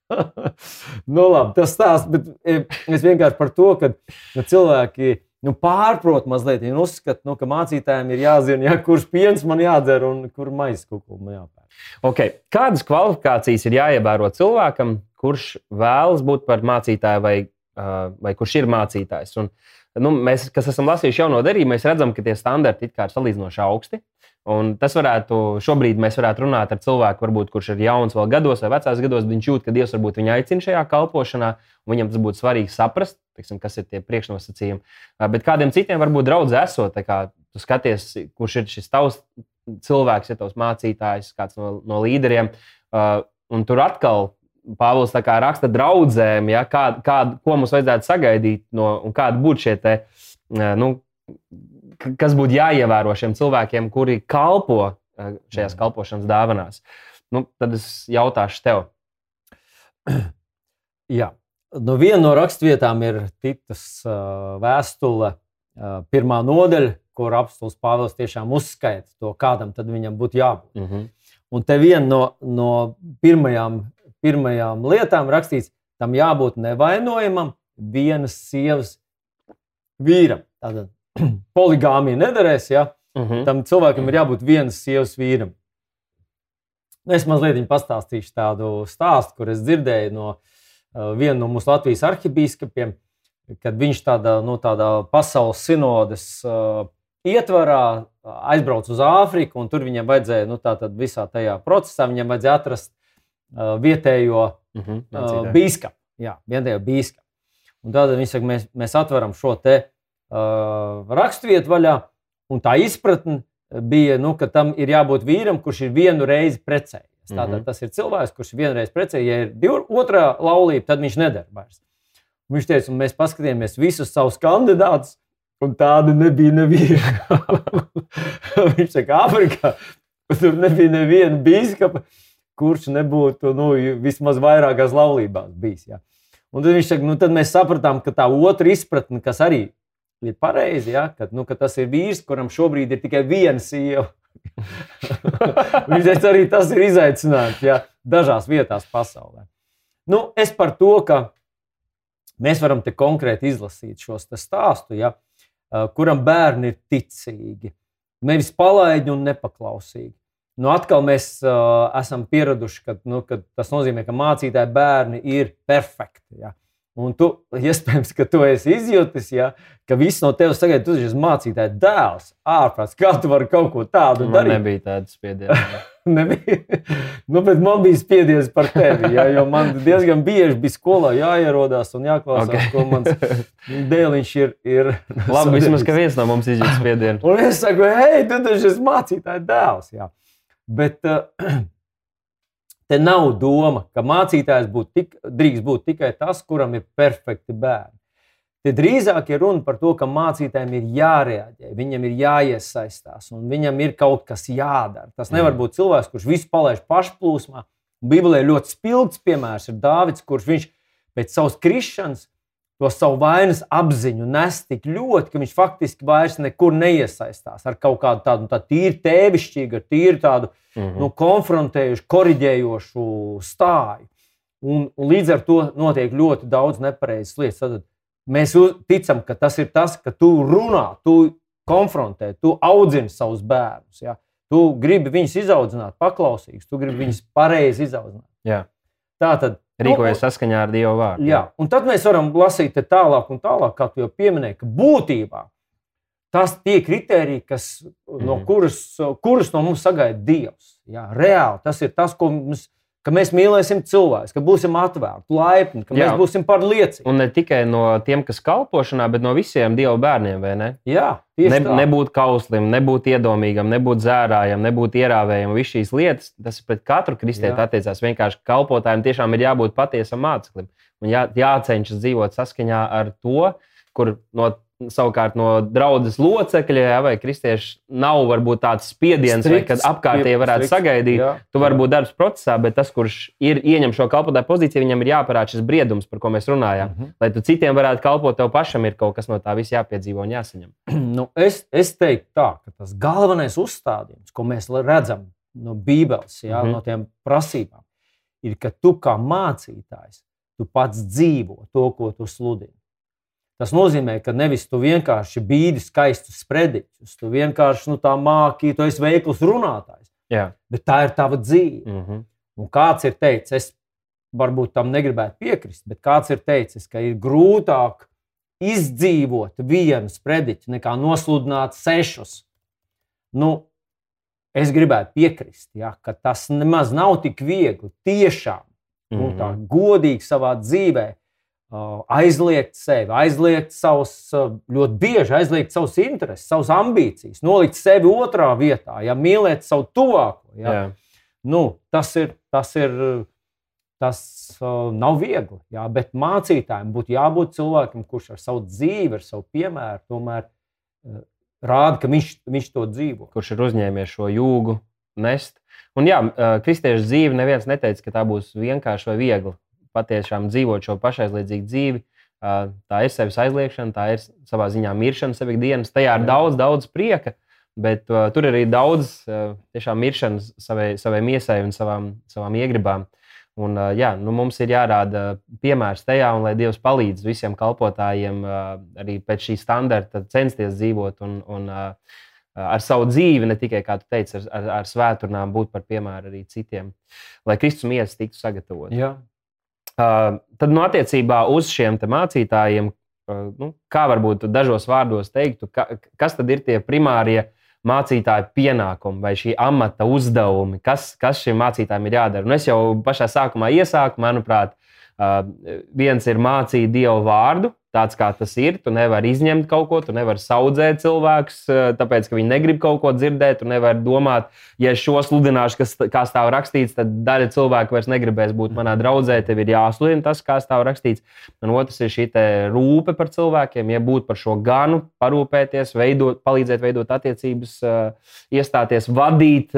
(laughs) nu, labi, tas stāsts, bet e, es vienkārši par to, ka nu, cilvēki nu, pārprot mazliet. Viņi uzskata, nu, ka mācītājiem ir jāzina, ja, kurš piens man jādzer un kur maizes kukula man jāpērk. Okay. Kādas kvalifikācijas ir jāievēro cilvēkam, kurš vēlas būt par mācītāju vai, uh, vai kurš ir mācītājs? Un, nu, mēs, kas esam lasījuši jauno derību, mēs redzam, ka tie standarti ir salīdzinoši augsti. Un tas varētu, šobrīd mēs varētu runāt ar cilvēku, varbūt, kurš ir jauns vēl gados vai vecās gados, bet viņš jūt, ka Dievs varbūt viņu aicina šajā kalpošanā, un viņam tas būtu svarīgi saprast, teiksim, kas ir tie priekšnosacījumi. Bet kādiem citiem varbūt draudzē esot, kā tu skaties, kurš ir šis tavs cilvēks, ja tavs mācītājs, kāds no, no līderiem, un tur atkal Pāvils raksta draudzēm, ja, kā, kā, ko mums vajadzētu sagaidīt no, un kādi būtu šie te, nu, kas būtu jāievēro šiem cilvēkiem, kuri kalpo uh, šajās kalpošanas dāvanās. Nu, tad es jautāšu tev. (clears throat) Jā, nu, viena no rakstvietām ir Titas uh, vēstule, uh, pirmā nodaļa, kur apstults Pāvils tiešām uzskaita to, kādam tad viņam būtu jābūt. Mm -hmm. Un te viena no, no pirmajām, pirmajām lietām rakstīts, tam jābūt nevainojamam vienas sievas vīram. Tātad (clears throat) poligāmija nederēs, ja Mm -hmm. tam cilvēkam ir jābūt vienas sievas vīram. Nu, Es mazliet pastāstīšu tādu stāstu, kur es dzirdēju no uh, viena no mūsu Latvijas arhibīskapiem, kad viņš tādā, nu, tādā pasaules sinodes uh, ietvarā uh, aizbrauca uz Āfriku, un tur viņam vajadzēja, nu, tātad visā tajā procesā, viņam vajadzēja atrast uh, vietējo Mm -hmm. uh, bīskapu. Jā, vietējo bīskapu. Un tad viņi saka, mēs, mēs atveram šo te uh, raksturvietu vaļā, un tā izpratne bija, nu, ka tam ir jābūt vīram, kurš ir vienu reizi precējies. Tātad mm -hmm. tas ir cilvēks, kurš vienreiz precējies. Ja ir div, otrā laulība, tad viņš nedara vairs. Un viņš teica, mēs paskatījāmies visus savus kandidātus, un tāda nebija neviena. (laughs) viņš saka, Āfrikā tur nebija neviena biskupa, kurš nebūtu nu, vismaz vairākās laulībās bijis. Ja. Un tad viņš saka, nu, tad mēs sapratām, ka tā otra izpratne, kas arī ir pareizi, ja, ka, nu, ka tas ir vīrs, kuram šobrīd ir tikai viena sieva. (laughs) Viņš arī tas ir izaicinājums ja, dažās vietās pasaulē. Nu, es par to, ka mēs varam te konkrēti izlasīt šos stāstus, ja, kuram bērni ir ticīgi, nevis palaidi un nepaklausīgi. Nu, atkal mēs uh, esam pieraduši, ka nu, tas nozīmē, ka mācītāji bērni ir perfekti. Ja. Un tu, iespējams, ka tu esi izjutis, ja, ka viss no tevis sagaida, tu esi mācītājs dēls, ārprāts. Kā tu vari kaut ko tādu man darīt? Nebija tāda spiediena. (laughs) nebija. nu, bet man bija spiediens par tevi, ja, jo man diezgan bieži bija skolā jāierodās un jāklausās, okay. ko mans dēliņš ir. ir (laughs) Labi, vismaz, ka viens no mums izjūt spiedienu. un es saku, hei, tu taču esi mācītājs dēls. Jā. Bet, uh, (clears throat) Te nav doma, ka mācītājs būt tik, drīkst būt tikai tas, kuram ir perfekti bērni. Te drīzāk ir runa par to, ka mācītājiem ir jārēģē, viņam ir jāiesaistās un viņam ir kaut kas jādara. Tas nevar būt cilvēks, kurš visu palaiž pašplūsmā. Bībelē ļoti spilgts piemērs ir Dāvids, kurš viņš pēc savas krišanas to savu vainas apziņu nes tik ļoti, ka viņš faktiski vairs nekur neiesaistās ar kaut kādu tādu tā tīri tēvišķīgu, tīri tādu mm -hmm. nu, konfrontējušu, korģējošu stāju. Un, un līdz ar to notiek ļoti daudz nepareizas lietas. Tad mēs ticam, ka tas ir tas, ka tu runā, tu konfrontē, tu audzini savus bērnus. Ja? Tu gribi viņus izaudzināt, paklausīgus, tu gribi viņus pareizi izaudzināt. Jā. Tā tad Rīkojas nu, saskaņā ar Dieva vārdu. Jā, un tad mēs varam lasīt tālāk, un tālāk, kā tu jau pieminēji, ka būtībā tas tie kriteriji, kas, mm. no mhm. kuras, kuras no mums sagaida Dievs. Jā, reāli tas ir tas, ko mums ka mēs mīlēsim cilvēkus, ka būsim atvērti, laipni, ka Jā. mēs būsim par liecību. Un ne tikai no tiem, kas kalpošanā, bet no visiem Dieva bērniem, vai ne? Jā, ne, tā. nebūt kauslim, nebūt iedomīgam, nebūt zērājam, nebūt ierāvējam. Visas šīs lietas, tas pret katru kristieti attiecās. Vienkārši kalpotājiem tiešām ir jābūt patiesam māceklim un jā, jācenšas dzīvot saskaņā ar to, kur no Savukārt no draudzes locekļa ja, vai kristieši nav varbūt tāds spiediens, striks, vai, kad apkārtēji varētu striks, sagaidīt. Jā, tu vari būt darbs procesā, bet tas, kurš ir ieņem šo kalpotāju pozīciju, viņam ir jāparāda šis briedums, par ko mēs runājām. Mm -hmm. Lai tu citiem varētu kalpot, tev pašam ir kaut kas no tā visa jāpiedzīvo un jāsaņem. (clears throat) Nu, es, es teiktu tā, ka tas galvenais uzstādījums, ko mēs redzam no Bībeles, jā, mm -hmm. no tiem prasībām, ir, ka tu kā mācītājs, tu pats dzīvo to, ko tu sludini. Tas nozīmē, ka nevis tu vienkārši bīdi skaistus sprediķus, tu vienkārši nu, tā māki, tu esi veikls runātājs. Jā. Bet tā ir tava dzīve. Mm -hmm. Un kāds ir teicis, es varbūt tam negribētu piekrist, bet kāds ir teicis, ka ir grūtāk izdzīvot vienu sprediķu nekā nosludināt sešus. Nu, es gribētu piekrist, ja, ka tas nemaz nav tik viegli. Tiešām, mm -hmm. nu, tā mhm. godīgi savā dzīvēm aizliegt sevi, aizliegt savus, uh, ļoti bieži aizliegt savus intereses, savas ambīcijas, nolikt sevi otrā vietā, ja mīlēt savu tuvāko. Ja. Jā. Nu, tas ir, tas ir, tas uh, nav viegli, jā, bet mācītājiem būtu jābūt cilvēkam, kurš ar savu dzīvi, ar savu piemēru, tomēr uh, rāda, ka viņš, viņš to dzīvo. Kurš ir uzņēmies šo jūgu nest. Un jā, uh, kristiešu dzīve neviens neteica, ka tā būs vienkārša vai viegla patiešām dzīvot šo pašaizliedzīgu dzīvi. Tā ir sevis aizliekšana, tā ir savā ziņā miršana sev ikdienas. Tajā ir daudz, daudz prieka, bet uh, tur ir arī daudz uh, miršanas savai, savai miesai un savām, savām iegribām. Un, uh, jā, nu, mums ir jārāda piemērs tajā, un lai Dievs palīdz visiem kalpotājiem uh, arī pēc šī standarta censties dzīvot un, un uh, ar savu dzīvi, ne tikai, kā tu teici, ar, ar, ar svēturnām būt par piemēru arī citiem, lai Kristus miesas tiktu sagatavots. Tad, nu, attiecībā uz šiem mācītājiem, nu, kā varbūt dažos vārdos teiktu, ka, kas tad ir tie primārie mācītāja pienākumi vai šī amata uzdevumi, kas, kas šiem mācītājiem ir jādara. Un es jau pašā sākumā iesāku, manuprāt, viens ir mācīt Dievu vārdu, tāds kā tas ir. Tu nevari izņemt kaut ko, tu nevari audzēt cilvēkus, uh, tāpēc ka viņi negrib kaut ko dzirdēt. Tu nevari domāt, ja es šo sludināšu, kas kā stāv rakstīts, tad daļa cilvēku vairs negribēs būt manā draudzē. Tev ir jāsludina tas, kā stāv rakstīts. Un otrs ir šī rūpe par cilvēkiem, ja būt par šo ganu, parūpēties, veidot, palīdzēt veidot attiecības, uh, iestāties, vadīt.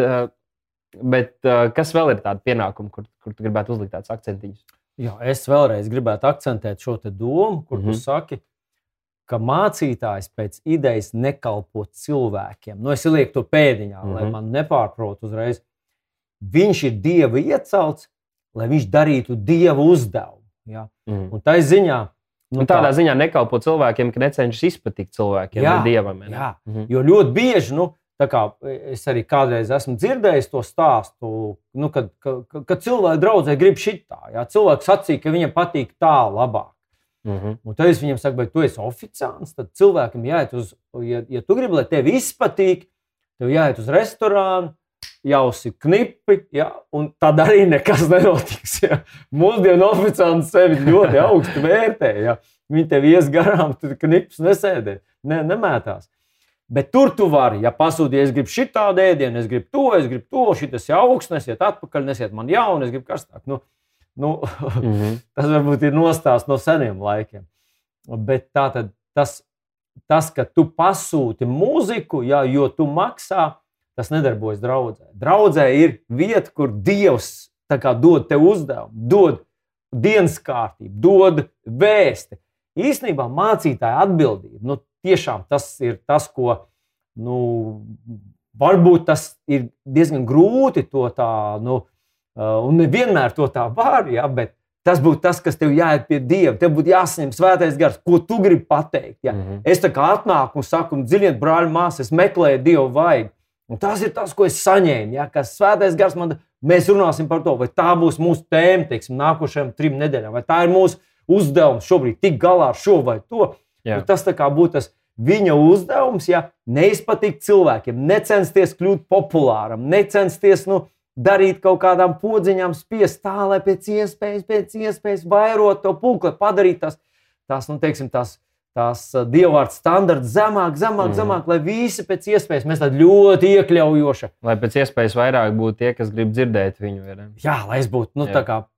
Bet kas vēl ir tādi pienākumi, kur, kur tu gribētu uzlikt tādus akcentiņus? Jā, es vēlreiz gribētu akcentēt šo domu, kur mm -hmm. tu mhm. saki, ka mācītājs pēc idejas nekalpo cilvēkiem. Nu, es lieku to pēdiņā, mm -hmm. lai mhm. man nepārprotu uzreiz. Viņš ir dieva iecelts, lai viņš darītu dieva uzdevumu. Ja? Mm -hmm. Un tā ziņā. Nu, un tādā tā, ziņā nekalpo cilvēkiem, ka necenšas izpatikt cilvēkiem jā, dievam. Ne? Jā, mm -hmm. jo ļoti bieži nu, Es arī kādreiz esmu dzirdējis to stāstu, nu, kad, kad, kad cilvēki draudzē grib šitā. Jā, cilvēks sacīja, ka viņam patīk tā labāk. Mm -hmm. Un tad es viņam saku, vai tu esi oficiāls, tad cilvēkam jāiet uz, ja, ja tu gribi, lai tev izpatīk, tev jāiet uz restorānu, jausi knipi, ja, un tad arī nekas nenotiks. Ja. Mūsdienu oficiāli sevi ļoti augstu vērtē. Ja. Viņi tev ies garām, tu knipus nesēdē, ne, nemētās. Bet tur tu vari, ja pasūti, es gribu šitādu ēdienu, es gribu to, es gribu to, šis ir augsts, nesiet atpakaļ, nesiet man jaunu, es gribu karstāk. Nu, nu, (laughs) mm -hmm. tas varbūt ir nostāsts no seniem laikiem. Bet tā tad tas, tas, ka tu pasūti mūziku, jā, jo tu maksā, tas nedarbojas draudzē. Draudzē ir vieta, kur Dievs dod tev uzdevumu, dod dienas kārtību, dod vēsti. Īsnībā mācītāja atbildība. Nu, tiešām tas ir tas, ko nu, varbūt tas ir diezgan grūti to tā, nu, un nevienmēr to tā var, ja, bet tas būtu tas, kas tev jāiet pie Dieva. Tev būtu jāsaņem svētais gars, ko tu gribi pateikt. Ja. Mm -hmm. Es tā kā atnāku un saku, dziļiet, brāļi, māsas, es meklēju Dievu vajag. Un tas ir tas, ko es saņēmu. Ja, kas svētais gars man, mēs runāsim par to, vai tā būs mūsu tēma, teiksim, nākošajām trim nedēļām, vai tā ir mūsu uzdevums šobrīd tikt galā ar šo vai to. Nu, tas būtu tas viņa uzdevums, ja neizpatikt cilvēkiem, necensties kļūt populāram, necensties nu, darīt kaut kādām podziņām, spiest tā, lai pēc iespējas, pēc iespējas vairot to pulku, padarīt tās, tās, nu, teiksim, tās tās dievvvārds standarts zemāk, zemāk, mm. zemāk, lai visi pēc iespējas mēs tādi ļoti iekļaujoši. Lai pēc iespējas vairāk būtu tie, kas grib dzirdēt viņu. Ir. Jā, lai es būtu nu,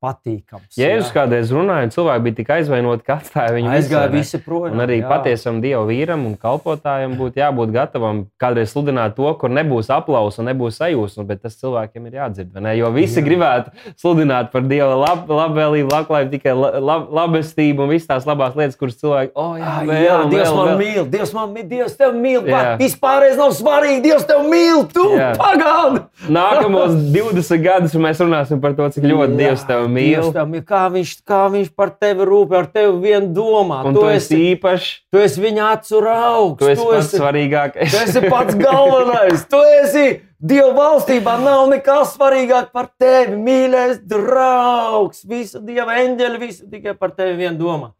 patīkams. Ja jūs kādreiz runājat, cilvēki bija tik aizvainoti, ka atstāja viņu aizgāja visi projām. Un arī jā. patiesam dievu vīram un kalpotājam būtu jābūt gatavam kādreiz sludināt to, kur nebūs aplausa un nebūs sajūsma, bet tas cilvēkiem ir jādzird. Jo visi jā. gribētu sludināt par dieva lab, labvēlību, labklājību, tikai lab, labestību un visas tās labās lietas, kuras cilvēki. Oh, jā, vēl, jā, Dievs vēl, man vēl. mīl, Dievs man mīl, Dievs tev mīl. Vispārējais nav svarīgi, Dievs tev mīl, tu pagaidi. Nākamos (laughs) 20 gadus mēs runāsim par to, cik ļoti jā, Dievs tev mīl. Dievs tev mīl. Kā, viņš, kā viņš par tevi rūpē, ar tevi vien domā. Un tu, tu esi īpašs. Tu esi viņa acu raugs. Tu esi tu pats esi, svarīgākais. Tu esi pats galvenais. tu esi Dieva valstībā nav nekas svarīgāk par tevi, mīļais draugs. Visu dieva eņģeļu, visu tikai par tevi vien domā.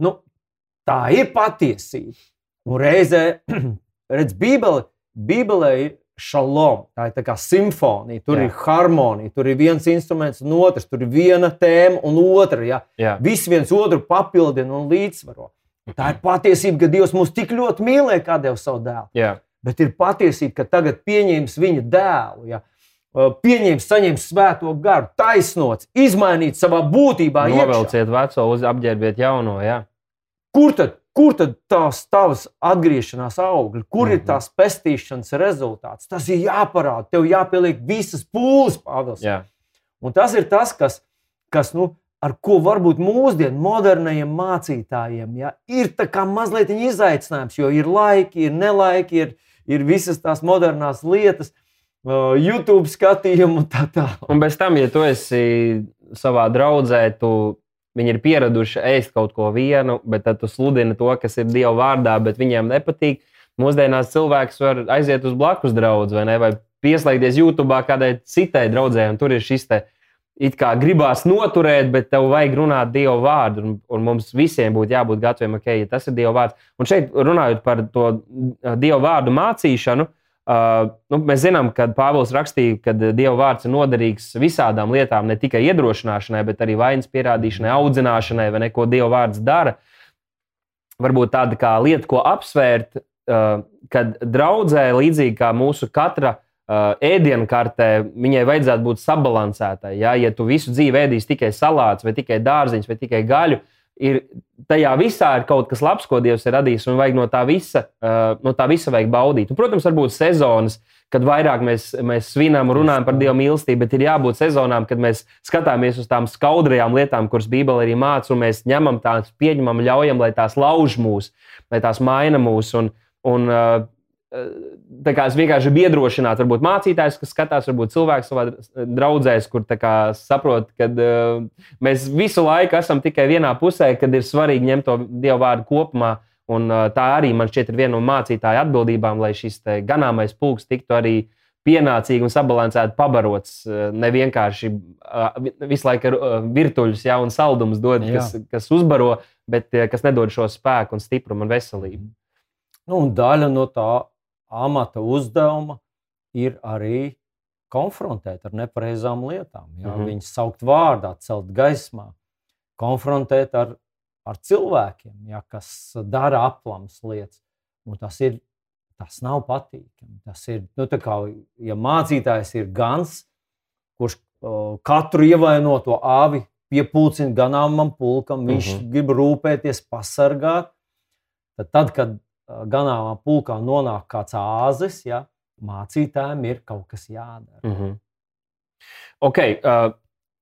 Nu, Tā ir patiesība. Un reizē, (clears throat) redz, Bībele, Bībelē ir šalom. Tā ir tā kā simfonija, tur Jā. ir harmonija, tur ir viens instruments un otrs, tur ir viena tēma un otra. Ja? Jā. Viss viens otru papildina un līdzsvaro. Tā ir patiesība, ka Dievs mūs tik ļoti mīlēja, kā deva savu dēlu. Jā. Bet ir patiesība, ka tagad pieņems viņa dēlu. Ja? Pieņems, saņems svēto garu, taisnots, izmainīt savā būtībā. Novelciet iekšā. veco, apģērbiet jauno. Jā. Kur tad, kur tad tās tavas atgriešanās augļi, kur mm -hmm. ir mhm. tās pestīšanas rezultāts? Tas ir jāparāda, tev jāpieliek visas pūles, Pāvils. Jā. Un tas ir tas, kas, kas nu, ar ko varbūt mūsdienu modernajiem mācītājiem ja, ir mazliet izaicinājums, jo ir laiki, ir nelaiki, ir, ir visas tās modernās lietas. YouTube skatījumu un tā tālāk. Un bez tam, ja tu esi savā draudzē, tu Viņi ir pieraduši ēst kaut ko vienu, bet tad tu sludini to, kas ir Dieva vārdā, bet viņiem nepatīk. Mūsdienās cilvēks var aiziet uz blakus draugu vai, ne, vai pieslēgties YouTube kādai citai draudzē, un tur ir šis te. It kā gribās noturēt, bet tev vajag runāt Dieva vārdu. Un, un mums visiem būtu jābūt gataviem, ok, ja tas ir Dieva vārds. Un šeit runājot par to Dieva vārdu mācīšanu, Uh, nu, mēs zinām, ka Pāvils rakstīja, ka Dieva vārds ir noderīgs visādām lietām, ne tikai iedrošināšanai, bet arī vainas pierādīšanai, audzināšanai, vai neko Dieva vārds dara. Varbūt tāda kā lieta, ko apsvērt, uh, kad draudzē, līdzīgi kā mūsu katra uh, ēdienkartē, viņai vajadzētu būt sabalansētai. Ja, ja tu visu dzīvi ēdīsi tikai salātus, vai tikai dārziņus, vai tikai gaļu, ir tajā visā ir kaut kas labs, ko Dievs ir radījis, un vajag no tā visa, uh, no tā visa vajag baudīt. Un, protams, varbūt sezonas, kad vairāk mēs, mēs svinam un runājam par Dieva mīlestību, bet ir jābūt sezonām, kad mēs skatāmies uz tām skaudrajām lietām, kuras Bībele arī māca, un mēs ņemam tās, pieņemam, ļaujam, lai tās lauž mūs, lai tās maina mūs. Un, un, uh, es vienkārši biedrošinātu, varbūt mācītājs, kas skatās, varbūt cilvēks savā draudzē, kur saprot, ka uh, mēs visu laiku esam tikai vienā pusē, kad ir svarīgi ņemt to dievu vārdu kopumā. Un, uh, tā arī man šķiet ir viena no mācītāja atbildībām, lai šis ganāmais pulks tiktu arī pienācīgi un sabalansēti pabarots. Uh, ne vienkārši uh, visu laiku uh, virtuļus, ja, un saldumus dod, Jā. kas, kas uzbaro, bet uh, kas nedod šo spēku, un stiprumu un veselību. Nu, un daļa no tā amata uzdevuma ir arī konfrontēt ar nepareizām lietām. Jā, mm -hmm. Viņus saukt vārdā, celt gaismā, konfrontēt ar, ar cilvēkiem, jā, kas dara aplams lietas. Un tas, ir, tas nav patīkami. Tas ir, nu, kā, ja mācītājs ir gans, kurš uh, katru ievainoto āvi piepūcina ganāmam pulkam, viņš mm -hmm. grib rūpēties, pasargāt. Tad, tad kad ganāmā pulkā nonāk kāds āzis, ja, mācītājiem ir kaut kas jādara. Mm -hmm. Ok, uh,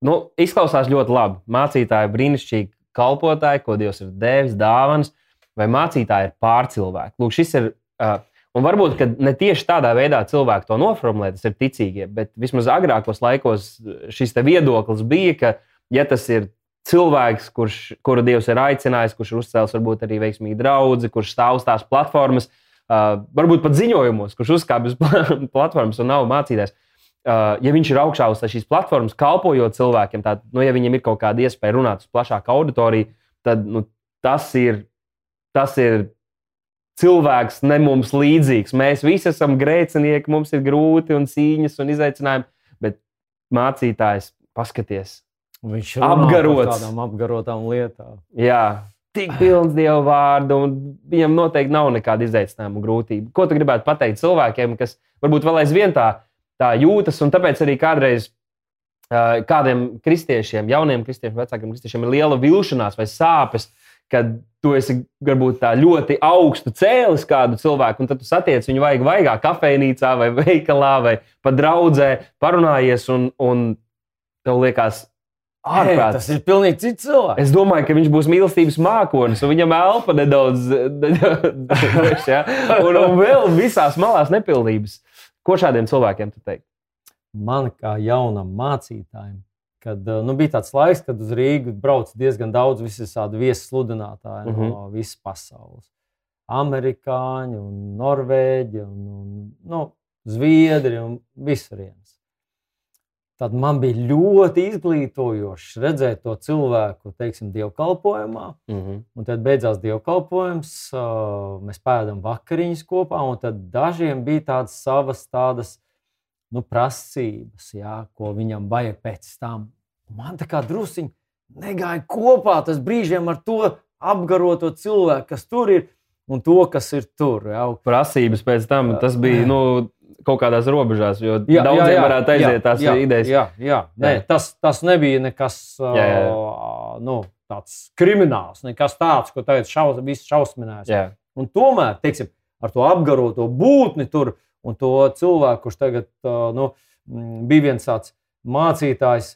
nu, izklausās ļoti labi. Mācītāji brīnišķīgi kalpotāji, ko Dievs ir devis, dāvāns, vai mācītāji ir pārcilvēki. Lūk, šis ir. Uh, Un varbūt ne tieši tādā veidā cilvēki to noformulē, tas ir ticīgie, bet vismaz agrākos laikos šis viedoklis bija, ka, ja tas ir cilvēks, kurš, kuru Dievs ir aicinājis, kurš ir uzcēlis varbūt arī veiksmīgu draugu, kurš stāv uz tās platformas, uh, varbūt pat ziņojumos, kurš uzkāpj uz (laughs) platformas un nav mācītājs. Uh, ja viņš ir augšā uz šīs platformas, kalpojot cilvēkiem, tad, nu, ja viņam ir kaut kāda iespēja runāt uz plašāku auditoriju, tad nu, tas, ir, tas ir cilvēks ne mums līdzīgs. Mēs visi esam grēcinieki, mums ir grūti un cīņas un izaicinājumi, bet mācītājs paskaties, Viņš ir apgarots tādām apgarotām lietām. Jā, tik pilns dievu vārdu, un viņam noteikti nav nekāda izaicinājuma grūtība. Ko tu gribētu pateikt cilvēkiem, kas varbūt vēl aizvien tā, tā jūtas, un tāpēc arī kādreiz kādiem kristiešiem, jauniem kristiešiem, vecākiem kristiešiem ir liela vilšanās vai sāpes, kad tu esi varbūt tā ļoti augstu cēlis kādu cilvēku, un tad tu satiec viņu vajag vaigā kafejnīcā vai (laughs) veikalā vai pat draudzē, parunājies, un, un tev liekas, ārprāts. Tas ir pilnīgi cits cilvēks. Es domāju, ka viņš būs mīlestības mākonis, un viņam elpa nedaudz, (laughs) nedaudz ja? un, un vēl visās malās nepildības. Ko šādiem cilvēkiem tu teikt? Man kā jaunam mācītājam, kad nu, bija tāds laiks, kad uz Rīgas brauc diezgan daudz visādi viesludinātāji mm -hmm. no visas pasaules. Amerikāņi, un Norvēģi, un, un nu, Zviedri un visurien tad man bija ļoti izglītojoši redzēt to cilvēku, teiksim, dievkalpojumā. Mm -hmm. Un tad beidzās dievkalpojums, mēs pēdām vakariņas kopā, un tad dažiem bija tādas savas tādas, nu, prasības, jā, ko viņam vajag pēc tam. Man tā kā drusciņi negāja kopā tas brīžiem ar to apgaroto cilvēku, kas tur ir. Un to, kas ir tur. Jā. Prasības pēc tam, tas bija. Nu, kaut kādās robežās, jo jā, daudziem jā, jā, varētu aiziet jā, tās jā, idejas. Jā, jā. Nē, tas, tas nebija nekas jā, jā. Uh, nu, tāds krimināls, nekas tāds, ko tagad šaus, viss šausminās. Jā. Tomēr, teiksim, ar to apgaroto būtni tur un to cilvēku, kurš tagad uh, nu, bija viens tāds mācītājs,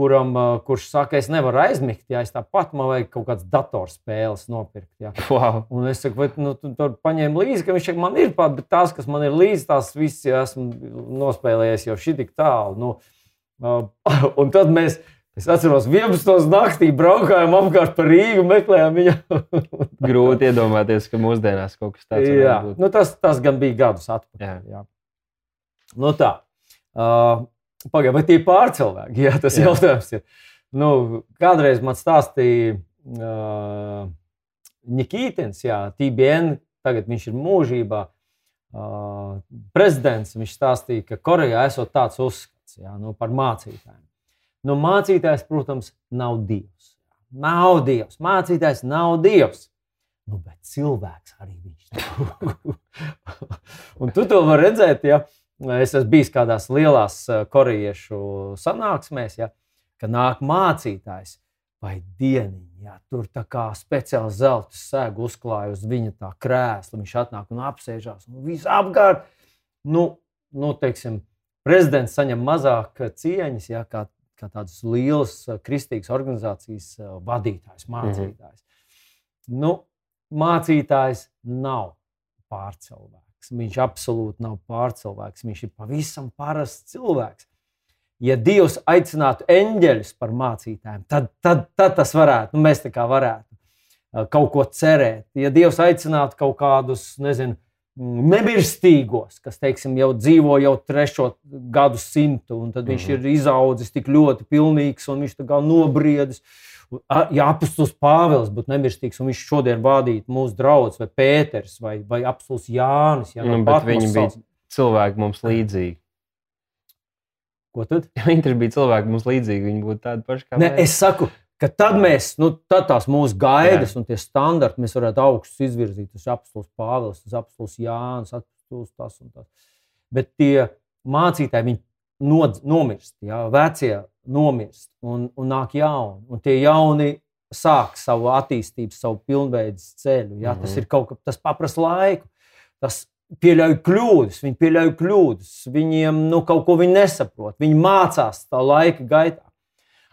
kuram, kurš saka, es nevaru aizmigt, ja es tāpat man vajag kaut kādas datorspēles nopirkt. Ja. Wow. Un es saku, vai nu, tu tur paņēmi līdzi, ka viņš saka, man ir pat, bet tās, kas man ir līdzi, tās visas ja esmu nospēlējies jau šī tik tālu. Nu, uh, (laughs) un tad mēs. Es atceros, 11. naktī braukājām apkārt par Rīgu, meklējām viņu. (laughs) Grūti iedomāties, ka mūsdienās kaut kas tāds ir. Nu, tas, tas gan bija gadus atpakaļ. Jā. Jā. Nu, tā. Uh, Pagaidā, vai tie ir pārcilvēki? (laughs) Jā, tas jā. jautājums ir. Nu, kādreiz man stāstīja uh, Nikītins, jā, TBN, tagad viņš ir mūžībā. uh, prezidents, viņš stāstīja, ka Korejā esot tāds uzskats jā, nu, par mācītājiem. Nu, mācītājs, protams, nav dievs. Nav dievs. Mācītājs nav dievs. Nu, bet cilvēks arī viņš ir. (laughs) un tu to vari redzēt, ja es esmu bijis kādās lielās korejiešu sanāksmēs, ja, kad nāk mācītājs vai dieniņa. Ja, tur tā kā speciāli zelta sēga uzklāja uz viņa tā krēsla. Viņš atnāk un apsēžās, un viss apkārt. Nu, nu, teiksim, prezidents saņem mazāk cieņas, ja, kā, kā tādas lielas kristīgas organizācijas vadītājs, mhm. mācītājs. Mm -hmm. nu, mācītājs nav pārcilvēks. Viņš absolūti nav pārcilvēks. Viņš ir pavisam parasts cilvēks. Ja Dievs aicinātu eņģeļus par mācītājiem, tad, tad, tad tas varētu, nu, mēs tā kā varētu uh, kaut ko cerēt. Ja Dievs aicinātu kaut kādus, nezinu, nemirstīgos, kas teiksim, jau dzīvo jau trešo gadu simtu, un tad viņš mm -hmm. ir izaudzis tik ļoti pilnīgs un viņš tā kā nobriedis ja apustulis Pāvils būtu nemirstīgs un viņš šodien vadītu mūsu draugus, vai Pēters, vai, vai apustulis Jānis, ja, nu, bet viņi bija cilvēki mums līdzīgi. Ko tad? (laughs) Viņi bija cilvēki mums līdzīgi, viņi būtu tādi paši kā ne, mēs. Es saku, ka tad mēs, nu, tad tās mūsu gaidas Jā. un tie standarti mēs varētu augstus izvirzīt. Tas apustulis Pāvils, tas apustulis Jānis, apustulis tas un tas. Bet tie mācītāji, viņi nomirst, jā, vecie nomirst un, un nāk jauni. Un tie jauni sāk savu attīstību, savu pilnveidu ceļu. Jā, mm -hmm. Tas mhm. ir kaut kas, tas prasa laiku. Tas pieļauj kļūdas, viņi pieļauj kļūdas, viņiem nu, kaut ko viņi nesaprot. Viņi mācās tā laika gaitā.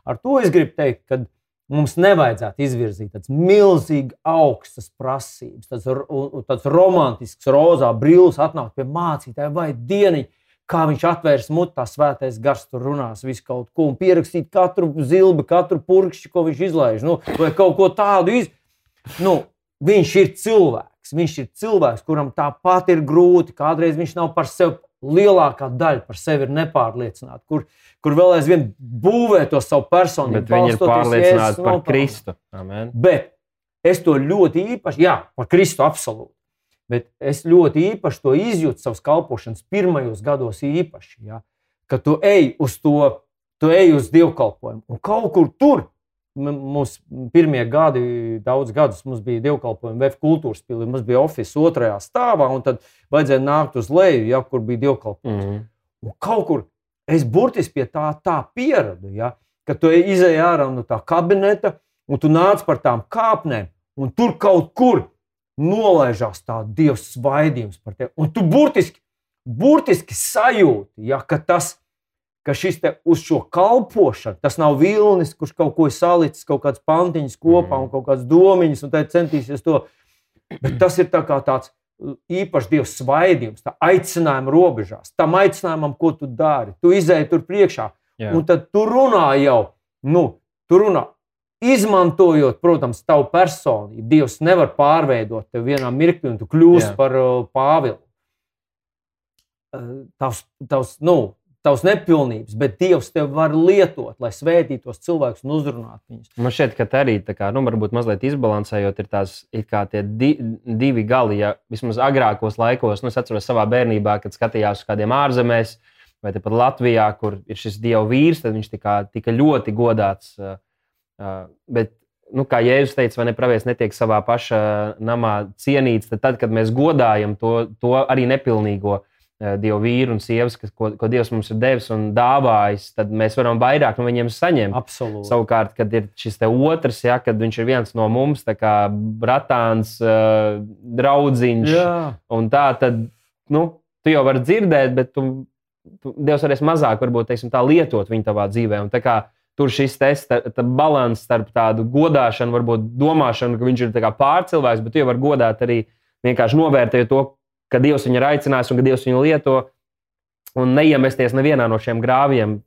Ar to es gribu teikt, ka mums nevajadzētu izvirzīt tādas milzīgi augstas prasības, tāds, tāds romantisks, rozā brīvs, atnākt pie mācītāja vai dieniņa kā viņš atvērs mutā, svētais gars tur runās, visu kaut ko, un pierakstīt katru zilbi, katru purkšķi, ko viņš izlaiž, nu, vai kaut ko tādu. Iz... Nu, viņš ir cilvēks, viņš ir cilvēks, kuram tāpat ir grūti, kādreiz viņš nav par sevi. Lielākā daļa par sevi ir nepārliecināta, kur, kur vēl aizvien būvē to savu personību. Bet viņi ir pārliecināti par Kristu. Amen. Bet es to ļoti īpaši, jā, par Kristu absolūti. Bet es ļoti īpaši to izjūtu savas kalpošanas pirmajos gados, īpaši, ja, kad tu ej uz to, tu ej uz dievkalpojumu. Un kaut kur tur, mums pirmie gadi, daudz gadus, mums bija dievkalpojumi VF kultūras pilī, mums bija oficiāls otrajā stāvā, un tad vajadzēja nākt uz leju, ja, kur bija dievkalpojums. Mm -hmm. Un kaut kur es burtiski pie tā, tā pieradu, ja, ka tu izēji ārā no tā kabineta, un tu nāc par tām kāpnēm, un tur kaut kur nolaižās tāds dievs svaidījums par tevi. Un tu burtiski, burtiski sajūti, ja, ka, tas, ka šis te uz šo kalpošanu, tas nav vilnis, kurš kaut ko ir salicis, kaut kāds pantiņš kopā mm. un kaut kāds domiņas, un tā centīsies to. Bet tas ir tā tāds īpašs dievs svaidījums, tā aicinājuma robežās, tam aicinājumam, ko tu dari. Tu izēji tur priekšā, Jā. un tad tu runā jau, nu, tu runā Izmantojot, protams, tavu personību, Dievs nevar pārveidot tevi vienā mirklī, un tu kļūsi par uh, Pāvilu. Uh, tavs, tavs, nu, tavs nepilnības, bet Dievs tevi var lietot, lai svētītu tos cilvēkus un uzrunātu viņus. Man šķiet, ka arī tā kā, nu, varbūt mazliet izbalansējot, ir tās di, divi gali. Ja vismaz agrākos laikos, nu, es atceros savā bērnībā, kad skatījos uz kādiem ārzemēs, vai pat Latvijā, kur ir šis dievu vīrs, tad viņš tika, tika ļoti godāts. Uh, bet, nu, kā Jēzus teica, vai ne pravietis netiek savā pašā namā cienīts, tad, tad kad mēs godājam to, to arī nepilnīgo dievu vīru un sievas, kas, ko, ko Dievs mums ir devis un dāvājis, tad mēs varam vairāk no viņiem saņemt. Absolūti. Savukārt, kad ir šis otrs, ja, kad viņš ir viens no mums, kā bratāns, Jā. un tā, tad nu, tu jau vari dzirdēt, bet tu, tu, Dievs varēs mazāk varbūt, teiksim, tā lietot viņu tavā dzīvē. Un, tā kā, tur šis līdzsvars starp tādu godāšanu, varbūt domāšanu, ka viņš ir pārcilvēks, bet tu jau vari godāt arī vienkārši novērtējot to, ka Dievs viņu ir aicinājis un ka Dievs viņu lieto. Un neiemesties nevienā no šiem grāviem.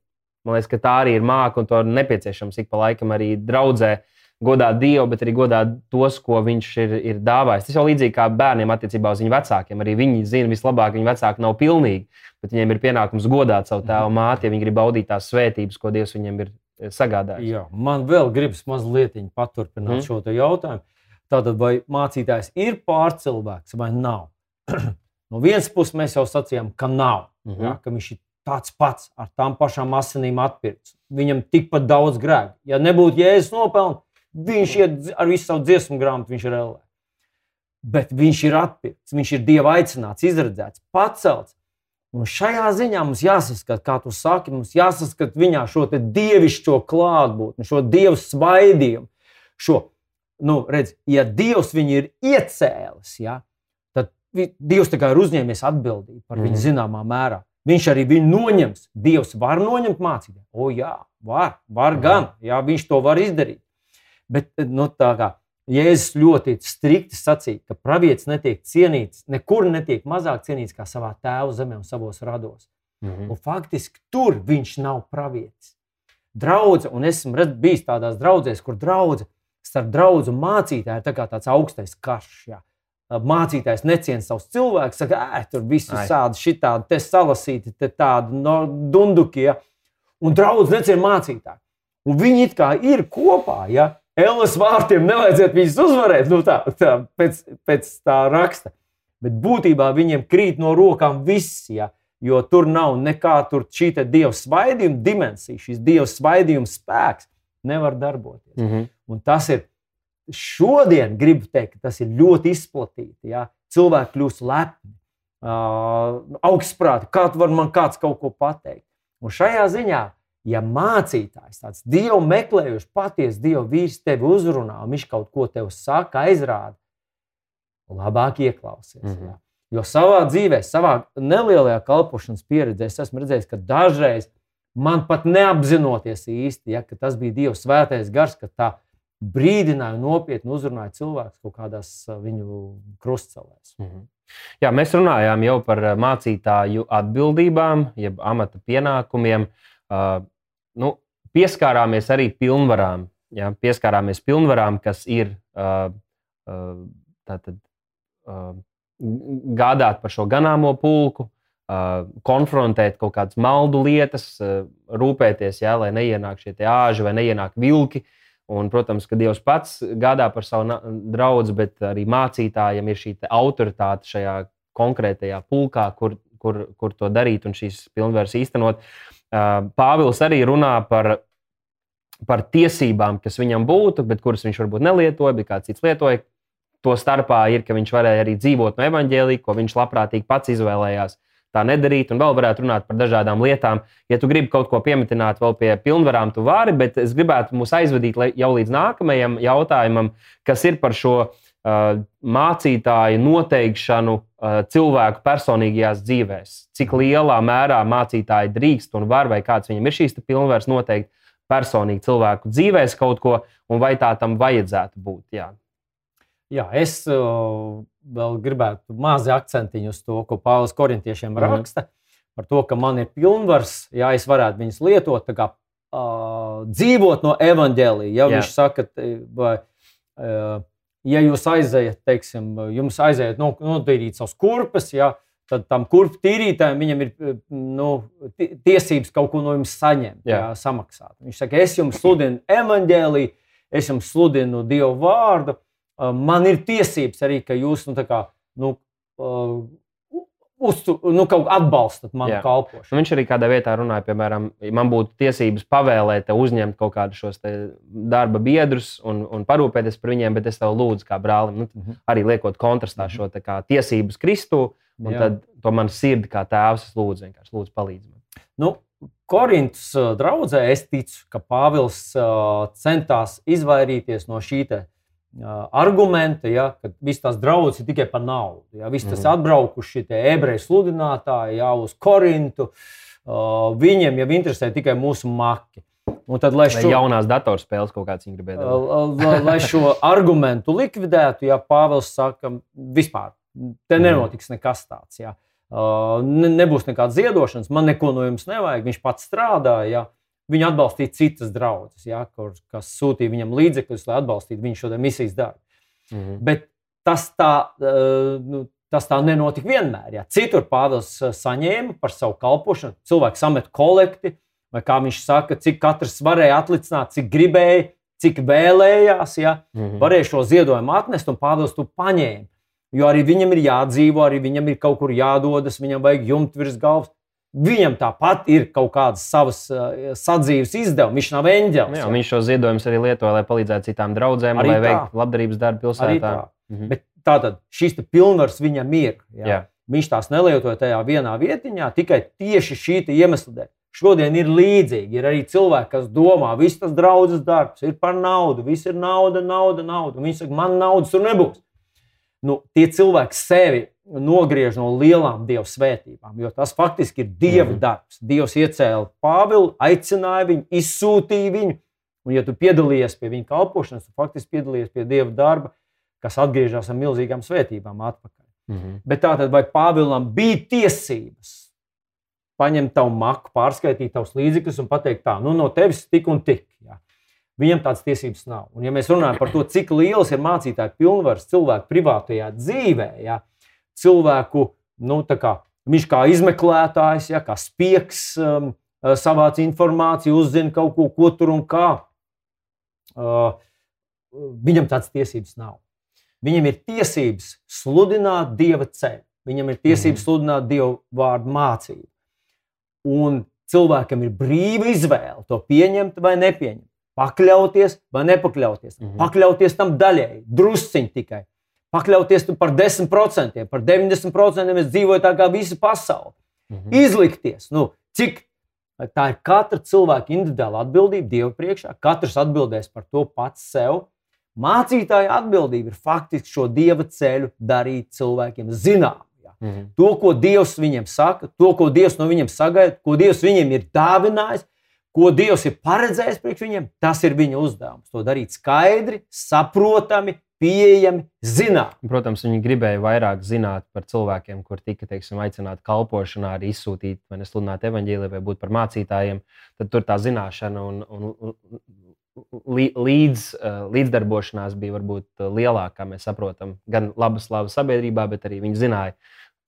Man liekas, ka tā arī ir māka un to ir nepieciešams ik pa laikam arī draudzē. Godāt Dievu, bet arī godāt tos, ko viņš ir, ir dāvājis. Tas jau līdzīgi kā bērniem attiecībā uz viņu vecākiem. Arī viņi zina vislabāk, ka viņu vecāki nav pilnīgi, bet viņiem ir pienākums godāt savu tēvu māti, ja viņi grib baudīt tās svētības, ko Dievs viņiem ir sagādājis. Jā, man vēl gribas mazliet paturpināt mm. šo jautājumu. Tātad, vai mācītājs ir pārcilvēks vai nav? (clears throat) No vienas puses mēs jau sacījām, ka nav, mm -hmm. ja, ka viņš ir tāds pats ar tām pašām asinīm atpirkts. Viņam tikpat daudz grēku. Ja nebūtu jēzus nopelns, viņš iet ar visu savu dziesmu grāmatu, viņš ir ellē. Bet viņš ir atpirkts, viņš ir Dieva aicināts, izredzēts, pacelts. Un šajā ziņā mums jāsaskata, kā tu saki, mums jāsaskata viņā šo dievišķo klātbūtni, šo dievu svaidījumu. Šo, nu, redz, ja Dievs viņu ir iecēlis, ja, tad Dievs ir uzņēmies atbildību par viņu Mhm. zināmā mērā. Viņš arī viņu noņems. Dievs var noņemt mācību. O, jā, var, var Mhm. gan. Jā, viņš to var izdarīt. Bet nu, tā kā Jēzus ļoti strikti sacīja, ka pravietis netiek cienīts, nekur netiek mazāk cienīts kā savā tēva zemē un savos rados. Mhm. Un faktiski tur viņš nav pravietis. Draudze, un esmu redz, bijis tādās draudzēs, kur draudze starp draugu un mācītāju ir tā tāds augstais karš. Jā. Mācītājs neciena savus cilvēkus, saka, ej, tur viss Ai. sādi, šitādi, te salasīti, te tādi no dunduki. Ja. Un draugs neciena mācītāju. Un viņi it kā ir kopā. Ja. Elas vārtiem nevajadzētu viņus uzvarēt, nu tā, tā, pēc, pēc tā raksta. Bet būtībā viņiem krīt no rokām viss. Ja. Jo tur nav nekā tur šī dieva svaidījuma dimensija, šis dieva svaidījuma spēks nevar darboties. Mhm. Un tas ir šodien, gribu teikt, tas ir ļoti izplatīti. Ja? Cilvēki kļūst lepni, uh, augstprāti, kā tu vari man kāds kaut ko pateikt. Un šajā ziņā, ja mācītājs, tāds dievu meklējošs, patiesa dieva vīrs tevi uzrunā, un viņš kaut ko tev saka, aizrāda, labāk ieklausies. Mm -hmm. Jo savā dzīvē, savā nelielajā kalpošanas pieredzē, es esmu redzējis, ka dažreiz man pat neapzinoties īsti, ja, ka tas bija Dieva svētais gars, ka tā brīdināja, nopietni uzrunāja cilvēkus kaut kādās uh, viņu krustcelēs. Mhm. Jā, mēs runājām jau par uh, mācītāju atbildībām, jeb amata pienākumiem. Uh, nu, pieskārāmies arī pilnvarām. Jā, pieskārāmies pilnvarām, kas ir uh, uh, tātad, uh, gādāt par šo ganāmo pulku, uh, konfrontēt kaut kādas maldu lietas, uh, rūpēties, jā, lai neienāk šie āži vai neienāk vilki. Un, protams, ka Dievs pats gādā par savu draugu, bet arī mācītājiem ir šī te autoritāte šajā konkrētajā pulkā, kur, kur, kur to darīt un šīs pilnvaras īstenot. Uh, Pāvils arī runā par, par tiesībām, kas viņam būtu, bet kuras viņš varbūt nelietoja, bet kāds cits lietoja. To starpā ir, ka viņš varēja arī dzīvot no evaņģēlīja, ko viņš labprātīgi pats izvēlējās tā nedarīt, un vēl varētu runāt par dažādām lietām. Ja tu gribi kaut ko piemetināt vēl pie pilnvarām, tu vari, bet es gribētu mūs aizvadīt jau līdz nākamajam jautājumam, kas ir par šo uh, mācītāju noteikšanu cilvēku personīgajās dzīvēs. Cik lielā mērā mācītāji drīkst un var, vai kāds viņam ir šīs pilnvaras noteikt personīgi cilvēku dzīvēs kaut ko, un vai tā tam vajadzētu būt. Jā. Jā, es uh, vēl gribētu mazi akcentiņu uz to, ko Pāvils Korintiešiem Mhm. raksta. Par to, ka man ir pilnvars, ja es varētu viņas lietot, tā kā uh, dzīvot no evaņģēlīja. Ja Jā. viņš saka, vai, uh, ja jūs aizējat, teiksim, jums aizējat no, notīrīt savus kurpes, ja, tad tam kurpju tīrītājam viņam ir nu, ti- tiesības kaut ko no jums saņemt, Jā. jā. samaksāt. Viņš saka, es jums sludinu evaņģēlīju, es jums sludinu Dievu vārdu. Man ir tiesības arī, ka jūs nu, kā, nu, uztu, nu, kaut kā atbalstat manu Jā. kalpošanu. Un viņš arī kādā vietā runāja, piemēram, man būtu tiesības pavēlēt, te uzņemt kaut kādus šos te darba biedrus un, un parūpēties par viņiem, bet es tev lūdzu, kā brālim, nu, Mhm. arī liekot kontrastā šo te kā tiesības Kristu. Un Jā. tad to man sirdi kā tēvs, es lūdzu, vienkārši lūdzu palīdzi man. Nu, Korintas uh, draudzē es ticu, ka Pāvils uh, centās izvairīties no šī te, uh, argumenta, ja, ka visas tās draudzes ir tikai par naudu. Ja, Visi tas Mhm. atbraukuši ebreju sludinātāji jau uz Korintu. Uh, viņiem jau interesē tikai mūsu maki. Un tad, lai Vai šo, jaunās datorspēles kaut kāds viņa dabūt. lai, lai (laughs) šo argumentu likvidētu, ja Pāvils saka, vispār te Mhm. nenotiks nekas tāds. Ja. Uh, ne, nebūs nekādas ziedošanas, man neko no jums nevajag. Viņš pats strādāja. Ja. Viņu atbalstīja citas draudzes, ja, kur, kas sūtīja viņam līdzekļus, lai atbalstītu viņu šo misijas darbu. Mhm. Bet tas tā, uh, nu, tas tā nenotika vienmēr. Ja. Citur Pāvils uh, saņēma par savu kalpošanu, cilvēks samet kolekti, vai kā viņš saka, cik katrs varēja atlicināt, cik gribēja, cik vēlējās. Ja Mhm. varēja šo ziedojumu atnest, un Pāvils to paņēma. Jo arī viņam ir jādzīvo, arī viņam ir kaut kur jādodas, viņam vajag jumtu virs galvas. Viņam tāpat ir kaut kādas savas uh, sadzīves izdevumi. Viņš nav eņģēlis. Jā, viņš šo ziedojumus arī lieto, lai palīdzētu citām draudzēm, Arī lai veiktu labdarības darbu pilsētā. tā. Mhm. Bet tātad šis pilnvars viņam ir. Jā. Jā. Viņš tās nelietoja tajā vienā vietiņā tikai tieši šī iemesla dēļ. Šodien ir līdzīgi. Ir arī cilvēki, kas domā, ka viss tas draudzes darbs ir par naudu. Viss ir nauda, nauda, nauda. Viņi saka, man naudas tur nebūs. Nu, tie cilvēki sevi nogriež no lielām dieva svētībām, jo tas faktiski ir dieva Mhm. darbs. Dievs iecēla Pāvilu, aicināja viņu, izsūtīja viņu. Un, ja tu piedalījies pie viņa kalpošanas, tad faktiski piedalījies pie dieva darba, kas atgriežas ar milzīgām svētībām atpakaļ. Mhm. Bet tātad, vai Pāvilam bija tiesības paņemt tavu maku, pārskaitīt tavus līdzekļus un pateikt, tā, nu, no tevis tik un tik? Jā. Viņam tādas tiesības nav. Un, ja mēs runājam par to, cik liels ir mācītāja pilnvars cilvēku privātajā dzīvē, jā, cilvēku, nu, kā viņš kā izmeklētājs, jā, kā spiegs, um, savāc informāciju, uzzina kaut ko, ko tur un kā. Uh, viņam tādas tiesības nav. Viņam ir tiesības sludināt dieva ceļu. Viņam ir tiesības Mhm. sludināt dievu vārdu mācību. Un cilvēkam ir brīva izvēle to pieņemt vai nepieņemt. Pakļauties vai nepakļauties. Mhm. Pakļauties tam daļēji, drusciņi tikai. Pakļauties par 10%, par 90% es dzīvoju tā kā visa pasaule. Mhm. Izlikties, nu, cik tā ir katra cilvēka individuāla atbildība Dieva priekšā. Katrs atbildēs par to pats sev. Mācītāja atbildība ir faktiski šo dieva ceļu darīt cilvēkiem zinām. jā. Mhm. To, ko Dievs viņiem saka, to, ko Dievs no viņiem sagaida, ko Dievs viņiem ir dāvinājis, ko Dievs ir paredzējis priekš viņiem, tas ir viņa uzdevums. To darīt skaidri, saprotami, pieejami, zinām. Protams, viņi gribēja vairāk zināt par cilvēkiem, kur tika teiksim, aicināti kalpošanā, arī izsūtīt, vai nesludināt evaņģēliju, vai būt par mācītājiem. Tad tur tā zināšana un, un lī- līdz, eh, līdzdarbošanās bija varbūt eh, lielāka, kā mēs saprotam. Gan laba slava sabiedrībā, bet arī viņi zināja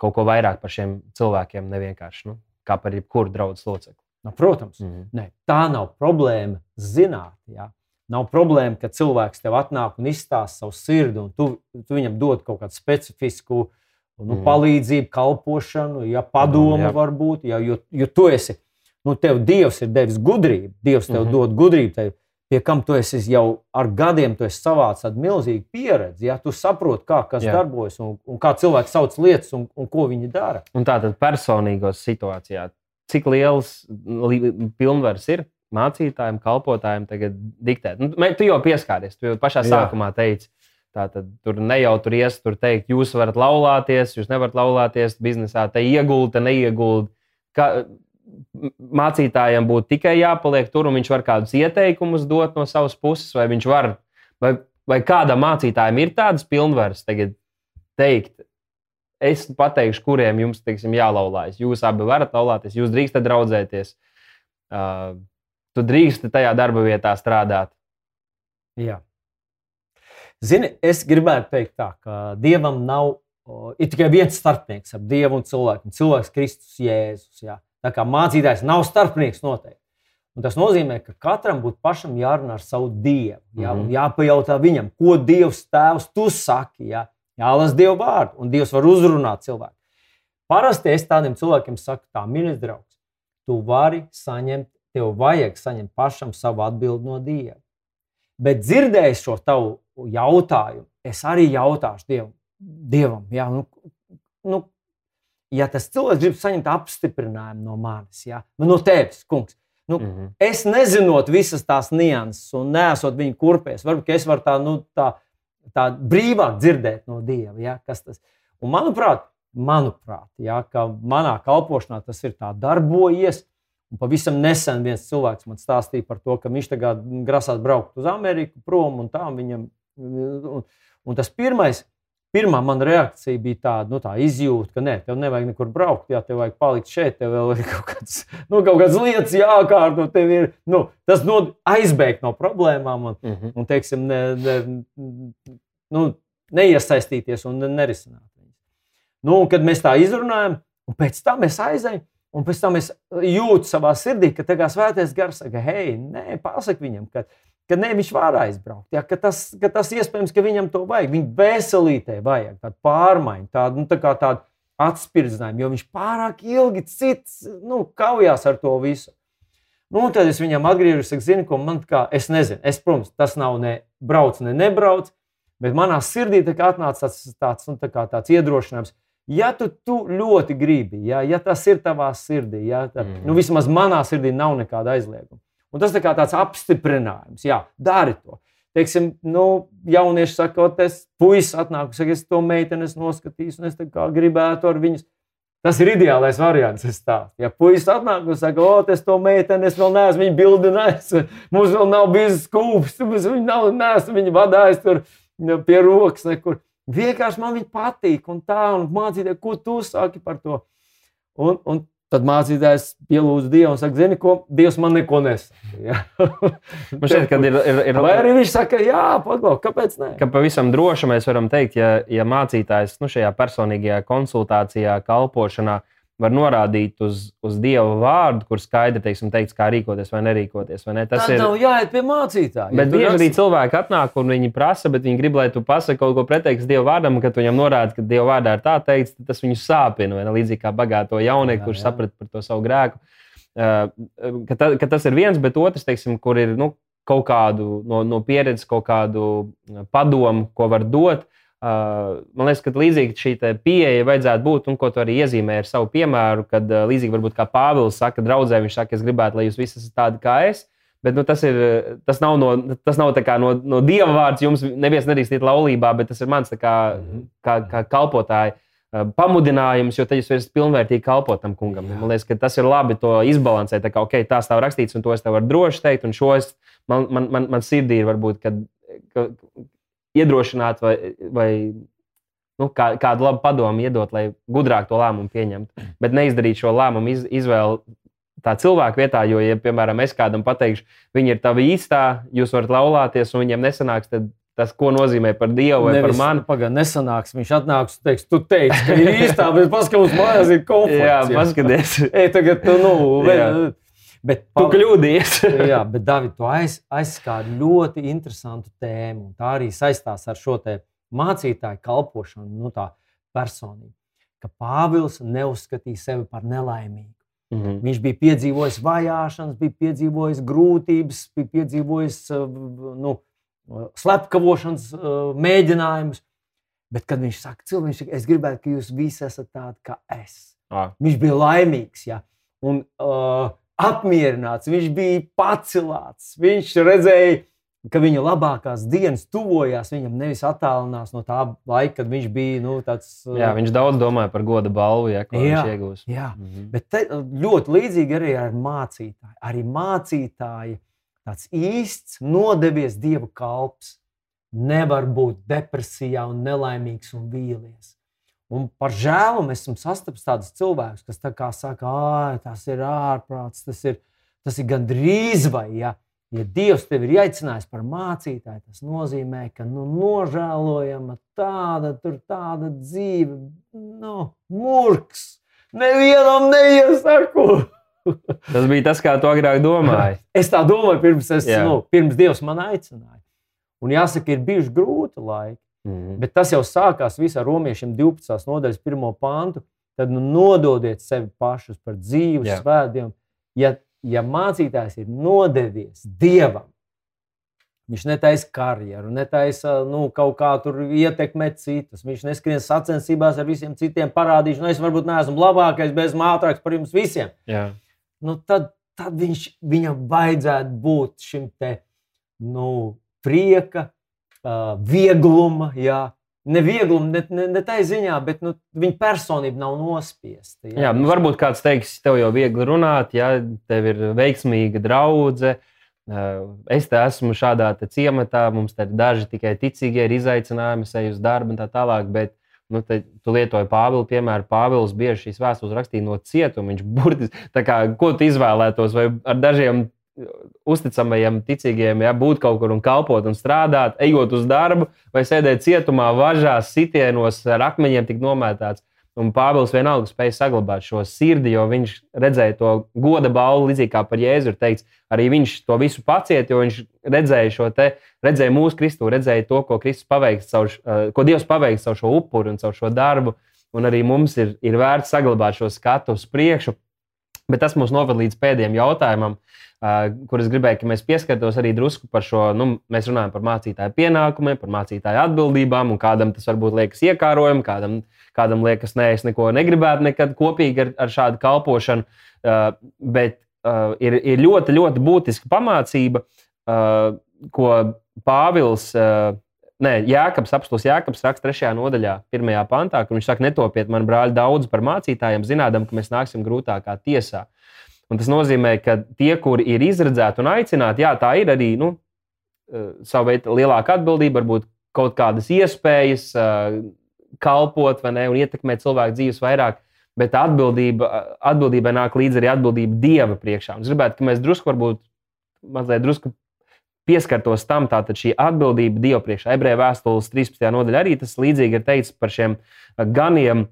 kaut ko vairāk par šiem cilvēkiem, nevienkārši nu, kā par jebkuru draugu locekli. Nu, protams, Mhm. ne, tā nav problēma zināt. Jā. Nav problēma, ka cilvēks tev atnāk un izstāsta savu sirdi, un tu, tu viņam dod kaut kādu specifisku nu, Mhm. palīdzību, kalpošanu, ja padomu Jā. varbūt. Jā, jo, jo tu esi, nu, tev Dievs ir devis gudrību, Dievs tev Mhm. dod gudrību. Tev, pie kam tu esi jau ar gadiem savācis tādu milzīgu pieredzi. Ja tu saproti, kā kas Jā. darbojas un, un kā cilvēki sauc lietas un, un ko viņi dara. Un tā tad personīgos situācijā, cik liels li- pilnvars ir mācītājiem, kalpotājiem tagad diktēt? Nu, tu jau pieskāries, tu jau pašā Jā. sākumā teici. Tā tad tur ne jau tur ies, tur teikt, jūs varat laulāties, jūs nevarat laulāties biznesā, te iegulda, neiegulda. Mācītājiem būtu tikai jāpaliek tur, un viņš var kādus ieteikumus dot no savas puses, vai viņš var, vai, vai kādam mācītājam ir tādas pilnvaras tagad teikt, es pateikšu, kuriem jums teiksim, jālaulājas. Jūs abi varat laulāties, jūs drīkstat draudzēties. Uh, tu drīksti tajā darba vietā strādāt. Jā. Zini, es gribētu teikt, tā, ka Dievam nav o, ir tikai viens starpnieks ar Dievu un cilvēku. Cilvēks Kristus Jēzus. Jā. Tā kā mācītājs nav starpnieks noteikti. Un tas nozīmē, ka katram būtu pašam jārunā ar savu dievu. Jā, mm. -hmm. Jāpajautā viņam, ko Dievs tēvs tu saki. Jā, jālasa Dieva vārdu, un Dievs var uzrunāt cilvēku. Parasti es tādiem cilvēkiem saku, tā mīļais draugs, tu vari saņemt, tev vajag saņemt pašam savu atbildi no Dieva. Bet dzirdējot šo tavu jautājumu, es arī jautāšu Dievam, dievam jā, nu, nu, ja tas cilvēks grib saņemt apstiprinājumu no manis, jā, nu, no tevis, kungs. Nu, Mm -hmm. es nezinot visas tās nianses un nesot viņa kurpēs, varbūt es varu tā, nu, tā, tā brīvāk dzirdēt no Dieva. Ja, kas tas. un manuprāt, manuprāt ja, ka manā kalpošanā tas ir tā darbojies. Un pavisam nesen viens cilvēks man stāstīja par to, ka viņš tagad grasās braukt uz Ameriku prom un tā viņam. Un, un tas pirmais, pirmā mana reakcija bija tāda, nu, tā izjūta, ka nē, tev nevajag nekur braukt, jā, tev vajag palikt šeit, tev vēl ir (laughs) kaut kādas, nu, kaut kādas lietas jākārto, ir, nu, tas no, aizbēgt no problēmām un, Mm -hmm. un teiksim, ne, ne, nu, neiesaistīties un nerisināt. Nu, un kad mēs tā izrunājam, un pēc tam es aizēju, un pēc tam es jūtu savā sirdī, ka tā kā svētais gars saka, hei, nē, pasaki viņam, ka, ka ne, viņš var aizbraukt. Ja, ka, tas, ka tas iespējams, ka viņam to vajag. Viņa veselītē vajag tādu pārmaiņu, tādu, nu, tā kā tādu atspirdzinājumu, jo viņš pārāk ilgi cits, nu, kaujās ar to visu. Nu, tad es viņam atgriežos, es zinu, ko man kā, es nezinu. Es, protams, tas nav ne brauc, ne nebrauc, bet manā sirdī atnāca tāds, tāds, nu, tā kā, tāds iedrošinājums. Ja tu, tu ļoti gribi, ja, ja tas ir tavā sirdī, ja, tā, mm. nu, vismaz manā sirdī nav nekāda aizlieguma. Un tas tā kā tāds apstiprinājums, jā, dari to. Teiksim, nu, jaunieši saka, tas puisis atnāk, saka, es to meiteni noskatīšu, un es gribētu ar viņu. Tas ir ideālais variants. Ja puisis atnāk un saka, o, tas to meiteni, es vēl neesmu viņu bildinājis, mums vēl nav bijis skūps, mums viņa nav, neesmu viņu vadājis tur pie rokas nekur. Vienkārši man viņa patīk, un tā, un mācīties, ko tu saki par to. Un, un Tad mācītājs pielūdz Dievu un saka, zini, ko Dievs man neko. (laughs) Ja? man šķiet, ka ir, ir, ir. Vai arī viņš saka, jā, pagaidi, kāpēc ne? Ka pavisam droši mēs varam teikt, ja, ja mācītājs nu, šajā personīgajā konsultācijā, kalpošanā var norādīt uz, uz Dieva vārdu, kur skaidri teiksim, teikts, kā rīkoties vai nerīkoties. Vai ne? Tas Tā ir nav jāiet pie mācītāja. Bet bieži arī cilvēki atnāk un viņi prasa, bet viņi grib, lai tu pasaki kaut ko pretēji Dieva vārdam, kad viņam norāda, ka Dieva vārdā ir tā teikts, tas viņu sāpina. Līdzīgi kā bagāto jaunieku, kurš saprata par to savu grēku. Uh, ka, ta, ka tas ir viens, bet otrs, teiksim, kur ir nu, kaut kādu no, no pieredzes, kaut kādu padomu, ko var dot. Uh, man liekas, ka līdzīga šī pieeja vajadzētu būt, un ko tu arī iezīmē ar savu piemēru, kad uh, līdzīgi varbūt kā Pāvils saka, draudzē, viņš saka, es gribētu, lai jūs visi esat tādi kā es. Bet nu, tas, ir, tas nav, no, tas nav no, no dieva vārds. Jums neviens nedrīkst iet laulībā, bet tas ir mans kā, mhm. kā, kā kalpotāja pamudinājums, jo tad jūs varat pilnvērtīgi kalpot tam kungam. Jā. Man liekas, ka tas ir labi to izbalansēt. Tā kā okay, tā rakstīts, un to es tev varu droši teikt, un šo es, man, man, man, man sirdī ir varbūt, kad, ka, iedrošināt vai, vai nu, kā, kādu labu padomu iedot, lai gudrāk to lēmumu pieņemtu. Bet neizdarīt šo lēmumu iz, izvēli tā cilvēka vietā, jo, ja, piemēram, es kādam pateikšu, viņi ir tavi īstā, jūs varat laulāties, un viņiem nesanāks, tad tas, ko nozīmē par Dievu vai Nevis, par mani. Pagaidām, nesanāks. Viņš atnāks un teiks, tu teici, ka ir īstā, bet paskaties, mājās ir (laughs) konflikts. Jā, paskaties. Ej, tagad, tu, nu, (laughs) vēl, Bet, tu kļūdījies. (laughs) jā, bet David, tu aiz, aizskāri ļoti interesantu tēmu. Tā arī saistās ar šo mācītāju kalpošanu, nu, tā personību. Ka Pāvils neuzskatīja sevi par nelaimīgu. Mm -hmm. Viņš bija piedzīvojis vajāšanas, bija piedzīvojis grūtības, bija piedzīvojis nu, slepkavošanas mēģinājumus. Bet, kad viņš saka, cilvēks, es gribētu, ka jūs visi esat tādi kā es. Ah. Viņš bija laimīgs. Ja? Un, uh, apmierināts, viņš bija pacelāts. Viņš redzēja, ka viņa labākās dienas tuvojās viņam, nevis attālinās no tā laika, kad viņš bija nu, tāds. Jā, viņš daudz domāja par goda balvu, ja, ko jā, viņš iegūs. Jā, mm -hmm. bet te, ļoti līdzīgi arī ar mācītāju. Arī mācītāji, tāds īsts, nodevies dieva kalps, nevar būt depresijā un nelaimīgs un vīlies. Un par žēlu mēs esam sastapis tādus cilvēkus, kas tā kā saka, ah, tas ir ārprāts, tas ir, tas ir gandrīz vai. Ja, ja Dievs tevi ir aicinājis par mācītāju, tas nozīmē, ka nu, nožēlojama tāda, tāda dzīve, nu, murgs. Nevienam neiesaku. (laughs) tas bija tas, kā tu agrāk domāji. (laughs) es tā domāju, pirms, es, Jā. nu, pirms Dievs man aicināja. Un jāsaka, ir bijuši grūti laiki. Mm. Bet tas jau sākās visā romiešiem 12. nodaļas, 1. pantu. Tad nu, nododiet sevi pašus par dzīves yeah. svētdiem. Ja, ja mācītājs ir nodevies Dievam, viņš netaisa karjeru, netaisa nu, kaut kā tur ietekmēt citus. Viņš neskrien sacensībās ar visiem citiem, parādīšu, nu, es varbūt neesmu labākais, bet esmu ātrāks par jums visiem. Yeah. Nu, tad, tad viņš, viņam vajadzētu būt šim te, nu, prieka, uh, viegluma. Jā. Ne viegluma, ne, ne, ne tā ziņā, bet nu, viņa personība nav nospiesta. Jā, jā nu, varbūt kāds teiks, tev jau viegli runāt, ja tev ir veiksmīga draudzene. Es te esmu šādā te ciematā, mums te ir daži tikai ticīgie, ir izaicinājumi, eju uz darbu un tā tālāk. Bet, nu, te, tu lietoji Pāvilu, piemēram, Pāvils bieži šīs vēstules rakstīja no cietuma. Viņš burtiski, kā, ko tu izvēlētos, vai ar dažiem uzticamajiem, ticīgiem, ja būt kaut kur un kalpot un strādāt, ejot uz darbu, vai sēdēt cietumā, važās, sitienos ar akmeņiem, tik nomētāts. Un Pāvils vienalga spēja saglabāt šo sirdi, jo viņš redzēja to goda balvu, līdzīgi kā par Jēzu ir teikts. Arī viņš to visu paciet, jo viņš redzēja šo te, redzēja mūsu Kristu, redzēja to, ko paveiks, caur, uh, ko Dievs paveiks caur šo upuru un caur šo darbu. Un arī mums ir, ir vērts saglabāt šo skatu uz priekšu. Bet tas mums noved līdz pēdējiem jautājumam, kur es gribēju, ka mēs pieskartos arī drusku par šo. Nu, mēs runājam par mācītāju pienākumiem, par mācītāju atbildībām, un kādam tas varbūt liekas iekārojami, kādam Kādam liekas, nē, es neko negribētu nekad kopīgi ar, ar šādu kalpošanu. Bet ir, ir ļoti, ļoti būtiska pamācība, ko Pāvils. Nē, Jēkabs, apstults Jēkabs raksta 3. nodaļā, 1. pantā, kur viņš saka, netopiet man brāļi daudz par mācītājiem, zinādam, ka mēs nāksim grūtākā tiesā. Un tas nozīmē, ka tie, kuri ir izredzēti un aicināti, jā, tā ir arī nu, uh, savu veidu lielāka atbildība, varbūt kaut kādas iespējas, uh, kalpot ne, un ietekmēt cilvēku dzīves vairāk. Bet atbildība, atbildībai nāk līdzi arī atbildība Dieva priekšā. Un es gribētu, ka mēs drusku, varbūt mazliet drusku pieskartos tam, tātad šī atbildība Dieva priekšā. Ebreju vēstules 13. nodaļā arī tas līdzīgi ir teikts par šiem ganiem.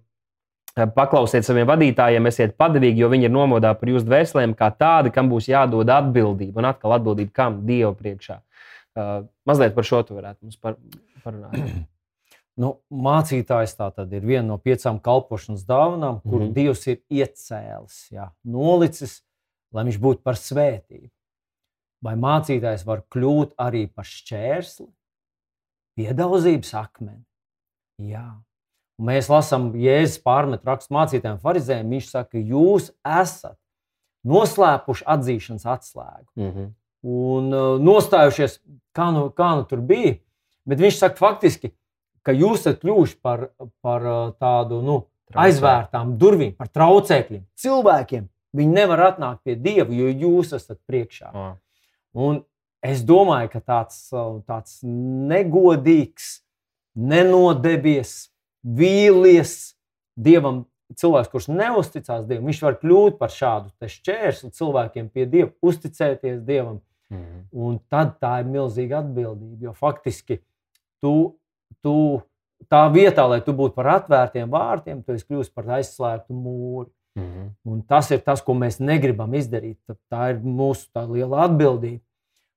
Paklausiet saviem vadītājiem, esiet padavīgi, jo viņi ir nomodā par jūsu dvēselēm, kā tādi, kam būs jādod atbildība. Un atkal atbildība kam? Dieva priekšā. Uh, mazliet par šo tu varētu mums par, parunāt. (clears throat) Nu, mācītājs tā tad ir viena no piecām kalpošanas dāvanām, kur mm -hmm. Dievs ir iecēlis, jā, nolicis, lai viņš būtu par svētību. Vai mācītājs var kļūt arī par šķērsli, piedāvātības akmeni? Jā. Un mēs lasām, Jēzus pārmet rakstu mācītājiem, farizējiem. Viņš saka, jūs esat noslēpuši atzīšanas atslēgu mm -hmm. un uh, nostājušies, kā nu, kā nu tur bija. Bet viņš saka, faktiski, ka jūs esat kļuvuši par, par uh, tādu nu, aizvērtām durvīm, par traucēkļiem. Cilvēkiem viņi nevar atnākt pie Dieva, jo jūs esat priekšā. Oh. Un es domāju, ka tāds, uh, tāds negodīgs, nenodevies, vīlies Dievam. Cilvēks, kurš neusticās Dievam, viņš var kļūt par šādu šķērsli cilvēkiem pie Dieva, uzticēties Dievam. Mm. Un tad tā ir milzīga atbildība. Jo faktiski tu tu tā vietā, lai tu būtu par atvērtiem vārtiem, tu esi kļuvis par aizslēgtu mūri. Mm -hmm. Un tas ir tas, ko mēs negribam izdarīt. Tā ir mūsu liela atbildība.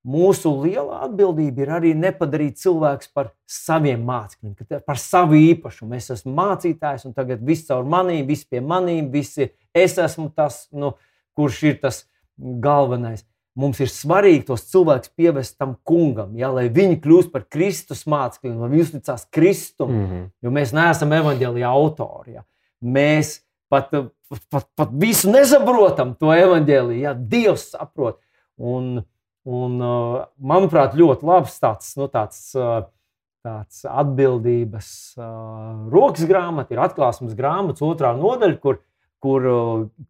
Mūsu liela atbildība ir arī nepadarīt cilvēku par saviem mācekļiem, par savu īpašumu. Es esmu mācītājs, un tagad viss caur manīm, viss pie manīm, visi es esmu tas, nu, kurš ir tas galvenais mums ir svarīgi tos cilvēkus pievest tam kungam, ja, lai viņi kļūst par Kristus mācekļiem, lai viņi uzticās Kristum. Mm -hmm. Jo mēs neesam evaņģēlīja autori. Ja. Mēs pat, pat, pat visu nesaprotam, to evaņģēlīju. Ja. Dievs saprot. Un, un, manuprāt, ļoti labs tāds, nu, tāds, tāds atbildības rokas grāmata, ir atklāsmes grāmatas otrā nodaļa, kur, kur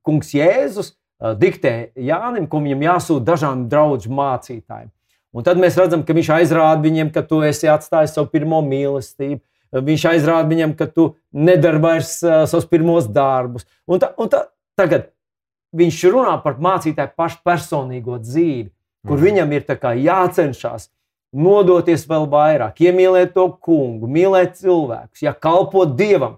kungs Jēzus diktē Jānim, ko viņam jāsūta dažām draugu mācītājiem. Un tad mēs redzam, ka viņš aizrāda viņiem, ka tu esi atstājis savu pirmo mīlestību. Viņš aizrāda viņam, ka tu nedari vairs uh, savus pirmos darbus. Un ta, un ta, tagad viņš runā par mācītāju pašu personīgo dzīvi, kur mm. viņam ir jācenšas nodoties vēl vairāk, iemīlēt to kungu, mīlēt cilvēkus, ja kalpot dievam.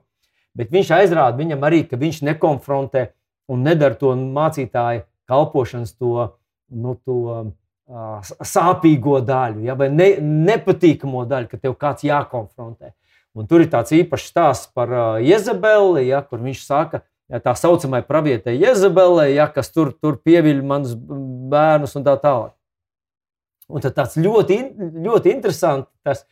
Bet viņš aizrāda viņam arī, ka viņš nekonfrontē un nedara to mācītāju kalpošanas, to, nu, to uh, sāpīgo daļu, ja, vai ne, nepatīkamo daļu, ka tev kāds jākonfrontē. Un tur ir tāds īpašs stāsts par uh, Jezebeli, ja, kur viņš saka, ja, tā saucamā pravietē Jezebelē, ja, kas tur, tur pieviļ manus bērnus un tā tālāk. Un tad tāds ļoti, ļoti interesants tas,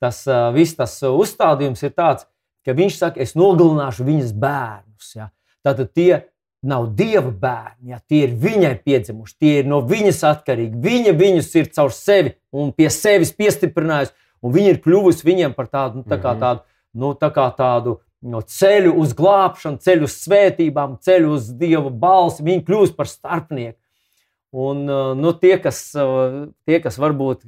tas uh, viss tas uzstādījums ir tāds, ka viņš saka, es nogalināšu viņas bērnus. Ja. Tātad tie nav dieva bērni, ja tie ir viņai piedzimuši, tie ir no viņas atkarīgi. Viņa viņus ir caur sevi un pie sevis piestiprinājusi, un viņa ir kļuvusi viņiem par tādu, nu, tā kā mhm. tādu, nu, tā kā tādu no ceļu uz glābšanu, ceļu uz svētībām, ceļu uz dieva balsi. Viņa kļūst par starpnieku. Un nu, tie, kas, tie, kas varbūt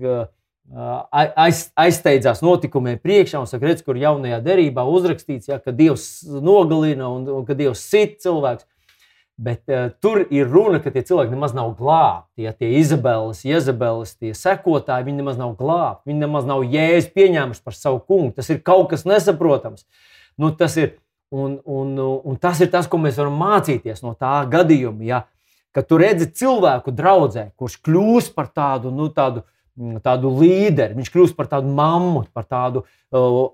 aiz, aizsteidzās notikumiem priekšā un saka, redz, kur jaunajā derībā uzrakstīts, ja, ka Dievs nogalina un, un ka Dievs sit cilvēks. Bet uh, tur ir runa, ka tie cilvēki nemaz nav glābti. Ja tie Izabeles, Jezabeles, tie sekotāji, viņi nemaz nav glābti. Viņi nemaz nav jēzus pieņēmuši par savu kungu. Tas ir kaut kas nesaprotams. Nu, tas ir, Un, un, un tas ir tas, ko mēs varam mācīties no tā gadījuma. Ja? Kad tu redzi cilvēku draudzē, kurš kļūst par tādu, nu, tādu, tādu līderi, viņš kļūst par tādu mammu, par tādu uh,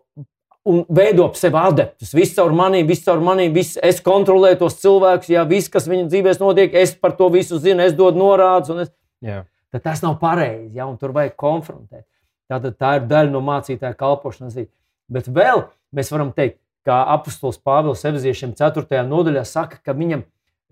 un veido ap sevi adeptus. Viss caur maniem, viss caur maniem, viss, es kontrolēju tos cilvēkus, ja viss, kas viņu dzīvēs notiek, es par to visu zinu, es dodu norādes. Es... Jā. Tad tas nav pareizi, ja, tur vajag konfrontēt. Tātad tā ir daļa no mācītāja kalpošanas. Bet vēl mēs varam teikt, kā apustulis Pāvils Eviziešiem 4. nodaļā saka, ka viņam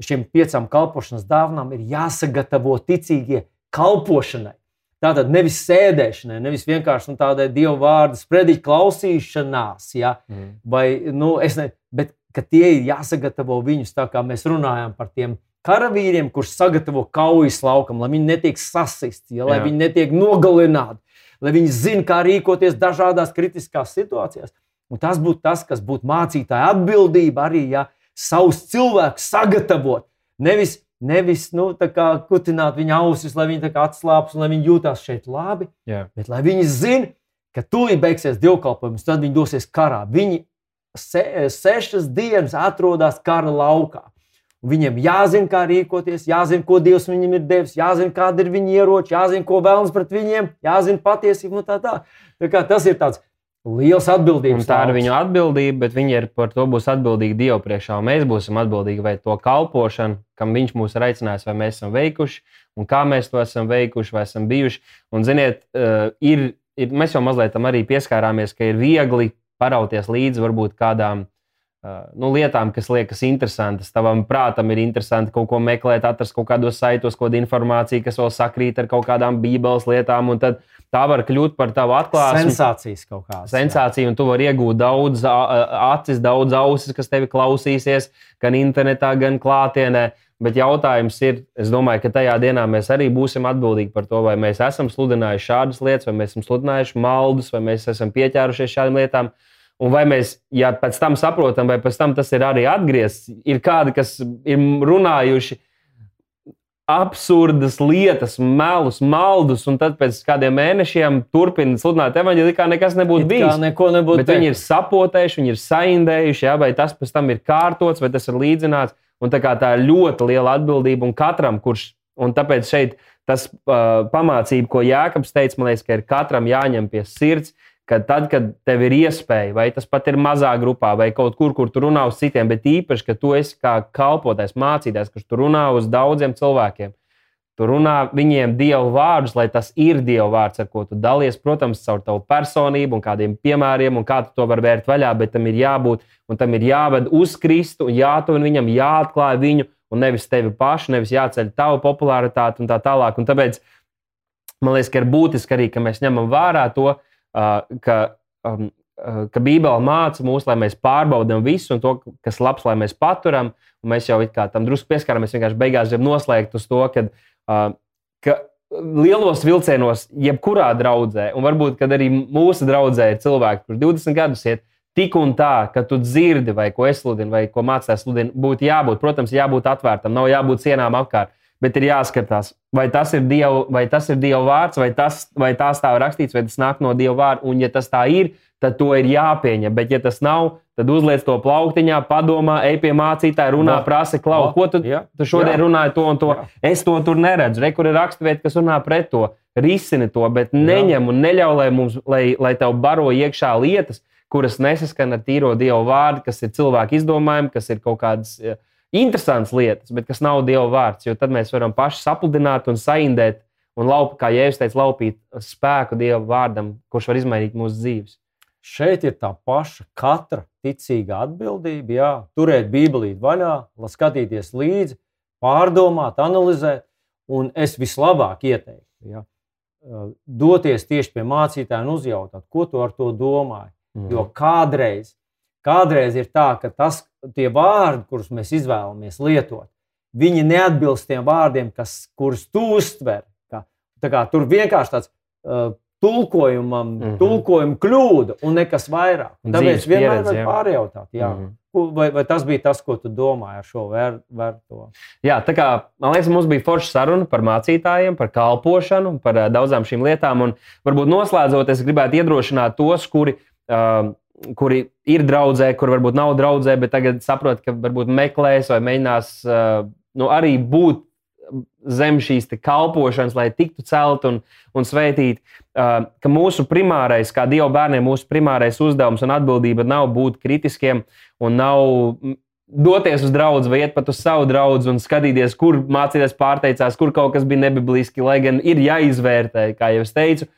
šiem piecām kalpošanas dāvanām ir jāsagatavo ticīgie kalpošanai. Tātad nevis sēdēšanai, nevis vienkārši nu, tādai dievu vārdu sprediķu klausīšanās, ja? mm. vai, nu, ne, bet tie ir jāsagatavo viņus tā, kā mēs runājam par tiem karavīriem, kurš sagatavo kaujas laukam, lai viņi netiek sasisti, ja? lai Jā. viņi netiek nogalināti, lai viņi zinātu, kā rīkoties dažādās kritiskās situācijās. Un tas būtu tas, kas būtu mācītāja atbildība arī, ja savus cilvēkus sagatavot. Nevis, nevis nu, kutināt viņa ausis, lai viņi atslābst un lai viņi jūtas šeit labi, Jā. bet lai viņi zinātu, ka tūlīt beigsies dievkalpojums, tad viņi dosies karā. Viņi se, sešas dienas atrodas kara laukā. Viņiem jāzina, kā rīkoties, jāzina, ko Dievs viņiem ir devis, jāzina, kāda ir viņa ieroči, jāzina, ko vēlams pret viņiem, jāzina patiesība. Tā, tā. Tā tas ir tāds Liels atbildības. Un tā ir viņu atbildība, bet viņi ir par to būs atbildīgi Dievu priekšā. Mēs būsim atbildīgi vai to kalpošanu, kam Viņš mūs ir aicinājis, vai mēs esam veikuši, un kā mēs to esam veikuši, vai esam bijuši. Un, ziniet, uh, ir, ir, mēs jau mazliet tam arī pieskārāmies, ka ir viegli parauties līdzi varbūt kādām uh, nu, lietām, kas liekas interesantas. Tavam prātam ir interesanti kaut ko meklēt, atrast kaut kādos saitos, kaut kādu informāciju, kas vēl sakrīt ar kaut kādām bībeles lietām. Un tad tā var kļūt par tavu atklāsmi. Sensācijas kaut kādas. Sensācija, un tu vari iegūt daudz acis, daudz ausis, kas tevi klausīsies gan internetā, gan klātienē. Bet jautājums ir, es domāju, ka tajā dienā mēs arī būsim atbildīgi par to, vai mēs esam sludinājuši šādas lietas, vai mēs esam sludinājuši maldus, vai mēs esam pieķērušies šādām lietām. Un vai mēs, ja pēc tam saprotam, vai pēc tam tas ir arī atgriezts, ir kādi, kas ir runājuši, absurdas lietas, melus, maldus, un tad pēc kādiem mēnešiem turpina sludināt evaņģēlī, kā nekas nebūtu bijis. Neko nebūtu. Bet viņi ir sapotējuši, viņi ir saindējuši, jā, vai tas pēc tam ir kārtots, vai tas ir līdzināts. Un tā, tā ir ļoti liela atbildība un katram, kurš, un tāpēc šeit tas uh, pamācība, ko Jēkabs teica, man liekas, ka ir katram jāņem pie sirds, ka tad, kad tev ir iespēja, vai tas pat ir mazā grupā, vai kaut kur, kur tu runā uz citiem, bet īpaši, ka tu esi kā kalpotais, mācītājs, kurš tu runā uz daudziem cilvēkiem. Tu runā viņiem dievu vārdus, lai tas ir dievu vārds, ar ko tu dalies, protams, caur tavu personību un kādiem piemēriem, un kā tu to vari vērt vaļā, bet tam ir jābūt un tam ir jāved uz Kristu, un jātuvina viņam, jāatklāj viņu, un nevis tevi pašu, nevis jāceļ tavu popularitāti un tā tālāk. Un tāpēc man liekas, ka ir būtiski arī, ka mēs ņemam vērā to, uh, ka, um, ka Bībele māca mūs, lai mēs pārbaudām visu, un to, kas labs, lai mēs paturam. Mēs jau tam drusku pieskaramies, vienkārši beigās gribam noslēgt uz to, kad, ka lielos vilcienos, jebkurā draudzē, un varbūt arī mūsu draudzē ir cilvēki, kurš 20 gadus iet. Tik un tā, ka tu dzirdi, vai ko es sludinu, vai ko mācās sludinu, būtu jābūt, protams, jābūt atvērtam, nav jābūt sienām apkārt bet ir jāskatās, vai tas ir Dieva, vai tas ir Dieva vārds, vai, tas, vai tā ir rakstīts, vai tas nāk no Dieva vārda. Un, ja tas tā ir, tad to ir jāpieņem. Bet, ja tas nav, tad uzliec to plauktiņā, padomā, ej pie mācītāja, runā, Va. prasa, klau, Va. ko tu, ja. tu šodien Jā. runāji to un to. Jā. Es to tur neredzu. Re, kur ir raksturvieta, kas runā pret to, risini to, bet neņem un neļauj, lai, mums, lai, lai tev baro iekšā lietas, kuras nesaskan ar tīro Dieva vārdu, kas ir cilvēku izdomājumi, kas ir kaut kādas. Ja, interesantas lietas, bet kas nav Dieva vārds. Jo tad mēs varam paši sapludināt un saindēt, un laup, kā Jēzus teica, laupīt spēku Dieva vārdam, kurš var izmainīt mūsu dzīves. Šeit ir tā paša katra ticīga atbildība. Jā, turēt Bībelī vaļā, skatīties līdzi, pārdomāt, analizēt. Un es vislabāk ieteiktu, ja, doties tieši pie mācītāja un uzjautāt, ko tu ar to domāji. Mm. Jo kādreiz Kādreiz ir tā, ka tas, tie vārdi, kurus mēs izvēlamies lietot, viņi neatbilst tiem vārdiem, kas, kurus tu uztver. Kā, kā, tur vienkārši tāds uh, tulkojumam, mm -hmm. tulkojuma kļūda un nekas vairāk. Un Tāpēc vienmēr var pārjautāt. Jā. Mm -hmm. Vai, vai tas bija tas, ko tu domāji ar šo vērtību? Jā, tā kā man liekas, mums bija forša saruna par mācītājiem, par kalpošanu, par uh, daudzām šīm lietām. Un varbūt noslēdzot, es gribētu iedrošināt tos, kuri uh, kuri ir draudzē, kur varbūt nav draudzē, bet tagad saprot, ka varbūt meklēs vai mēģinās nu, arī būt zem šīs kalpošanas, lai tiktu celt un, un svētīt, uh, ka mūsu primārais, kā Dieva bērniem, mūsu primārais uzdevums un atbildība nav būt kritiskiem un nav doties uz draugu vai iet pat uz savu draugu un skatīties, kur mācīties pārteicās, kur kaut kas bija nebibliski, lai gan ir jāizvērtē, kā jau es teicu,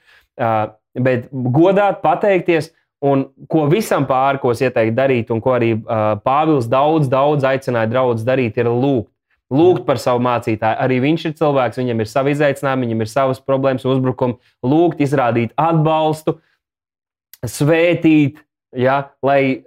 bet godāt, pateikties. Un ko visam pāri, ko es ieteiktu darīt, un ko arī uh, Pāvils daudz, daudz aicināja draugus darīt, ir lūgt lūgt par savu mācītāju. Arī viņš ir cilvēks, viņam ir savi izaicinājumi, viņam ir savas problēmas, uzbrukumi, lūgt, izrādīt atbalstu, svētīt, ja, lai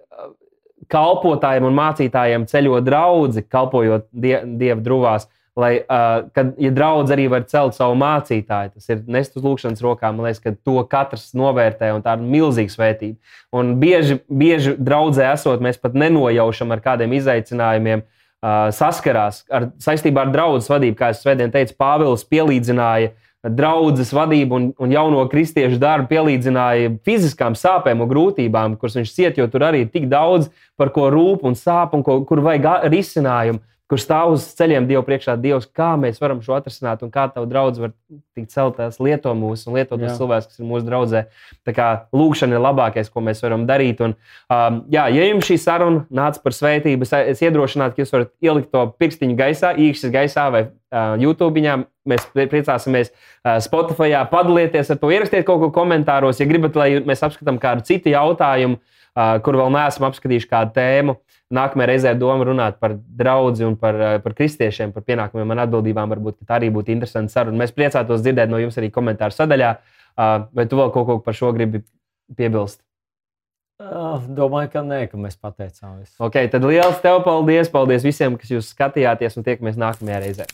kalpotājiem un mācītājiem ceļot draugi, kalpojot die, dievu drūvās. Lai, uh, kad ja draudz arī var celt savu mācītāju, tas ir nest uz lūkšanas rokām. Man liekas, ka to katrs novērtē, un tā ir milzīga svētība. Un bieži, bieži draudzē esot, mēs pat nenojaušam ar kādiem izaicinājumiem, uh, saskarās ar, saistībā ar draugu vadību. Kā es svētdien teicu, Pāvils pielīdzināja draudzes vadību un, un jauno kristiešu darbu pielīdzināja fiziskām sāpēm un grūtībām, kuras viņš ciet, jo tur arī ir tik daudz par ko rūp un sāp un ko, kur vajag risinājumu kur stāv uz ceļiem Dievu priekšā, Dievs, kā mēs varam šo atrisināt un kā tavu draugu var tikt celtās, lieto mūsu un lietot tos cilvēkus, kas ir mūsu draudzē. Tā kā lūkšana ir labākais, ko mēs varam darīt. Un, um, jā, ja jums šī saruna nāca par svētību, es, es iedrošinātu, ka jūs varat ielikt to pirkstiņu gaisā, īkšķis gaisā vai uh, YouTube. Mēs priecāsimies uh, Spotify, padalieties ar to, ierakstiet kaut ko komentāros, ja gribat, lai mēs apskatām kādu citu jautājumu, uh, kur vēl neesam apskatījuši kādu tēmu. Nākamajā reizē doma runāt par draugu un par, eh, par kristiešiem, par pienākumiem un atbildībām. Varbūt tā arī būtu interesanta saruna. Mēs priecātos dzirdēt no jums arī komentāru sadaļā. Vai tu vēl kaut ko par šo gribi piebilst? Domāju, ka nē, ka mēs pateicām visu. Okay, tad liels tev paldies! Paldies visiem, kas jūs skatījāties un tiekamies nākamajā reizē!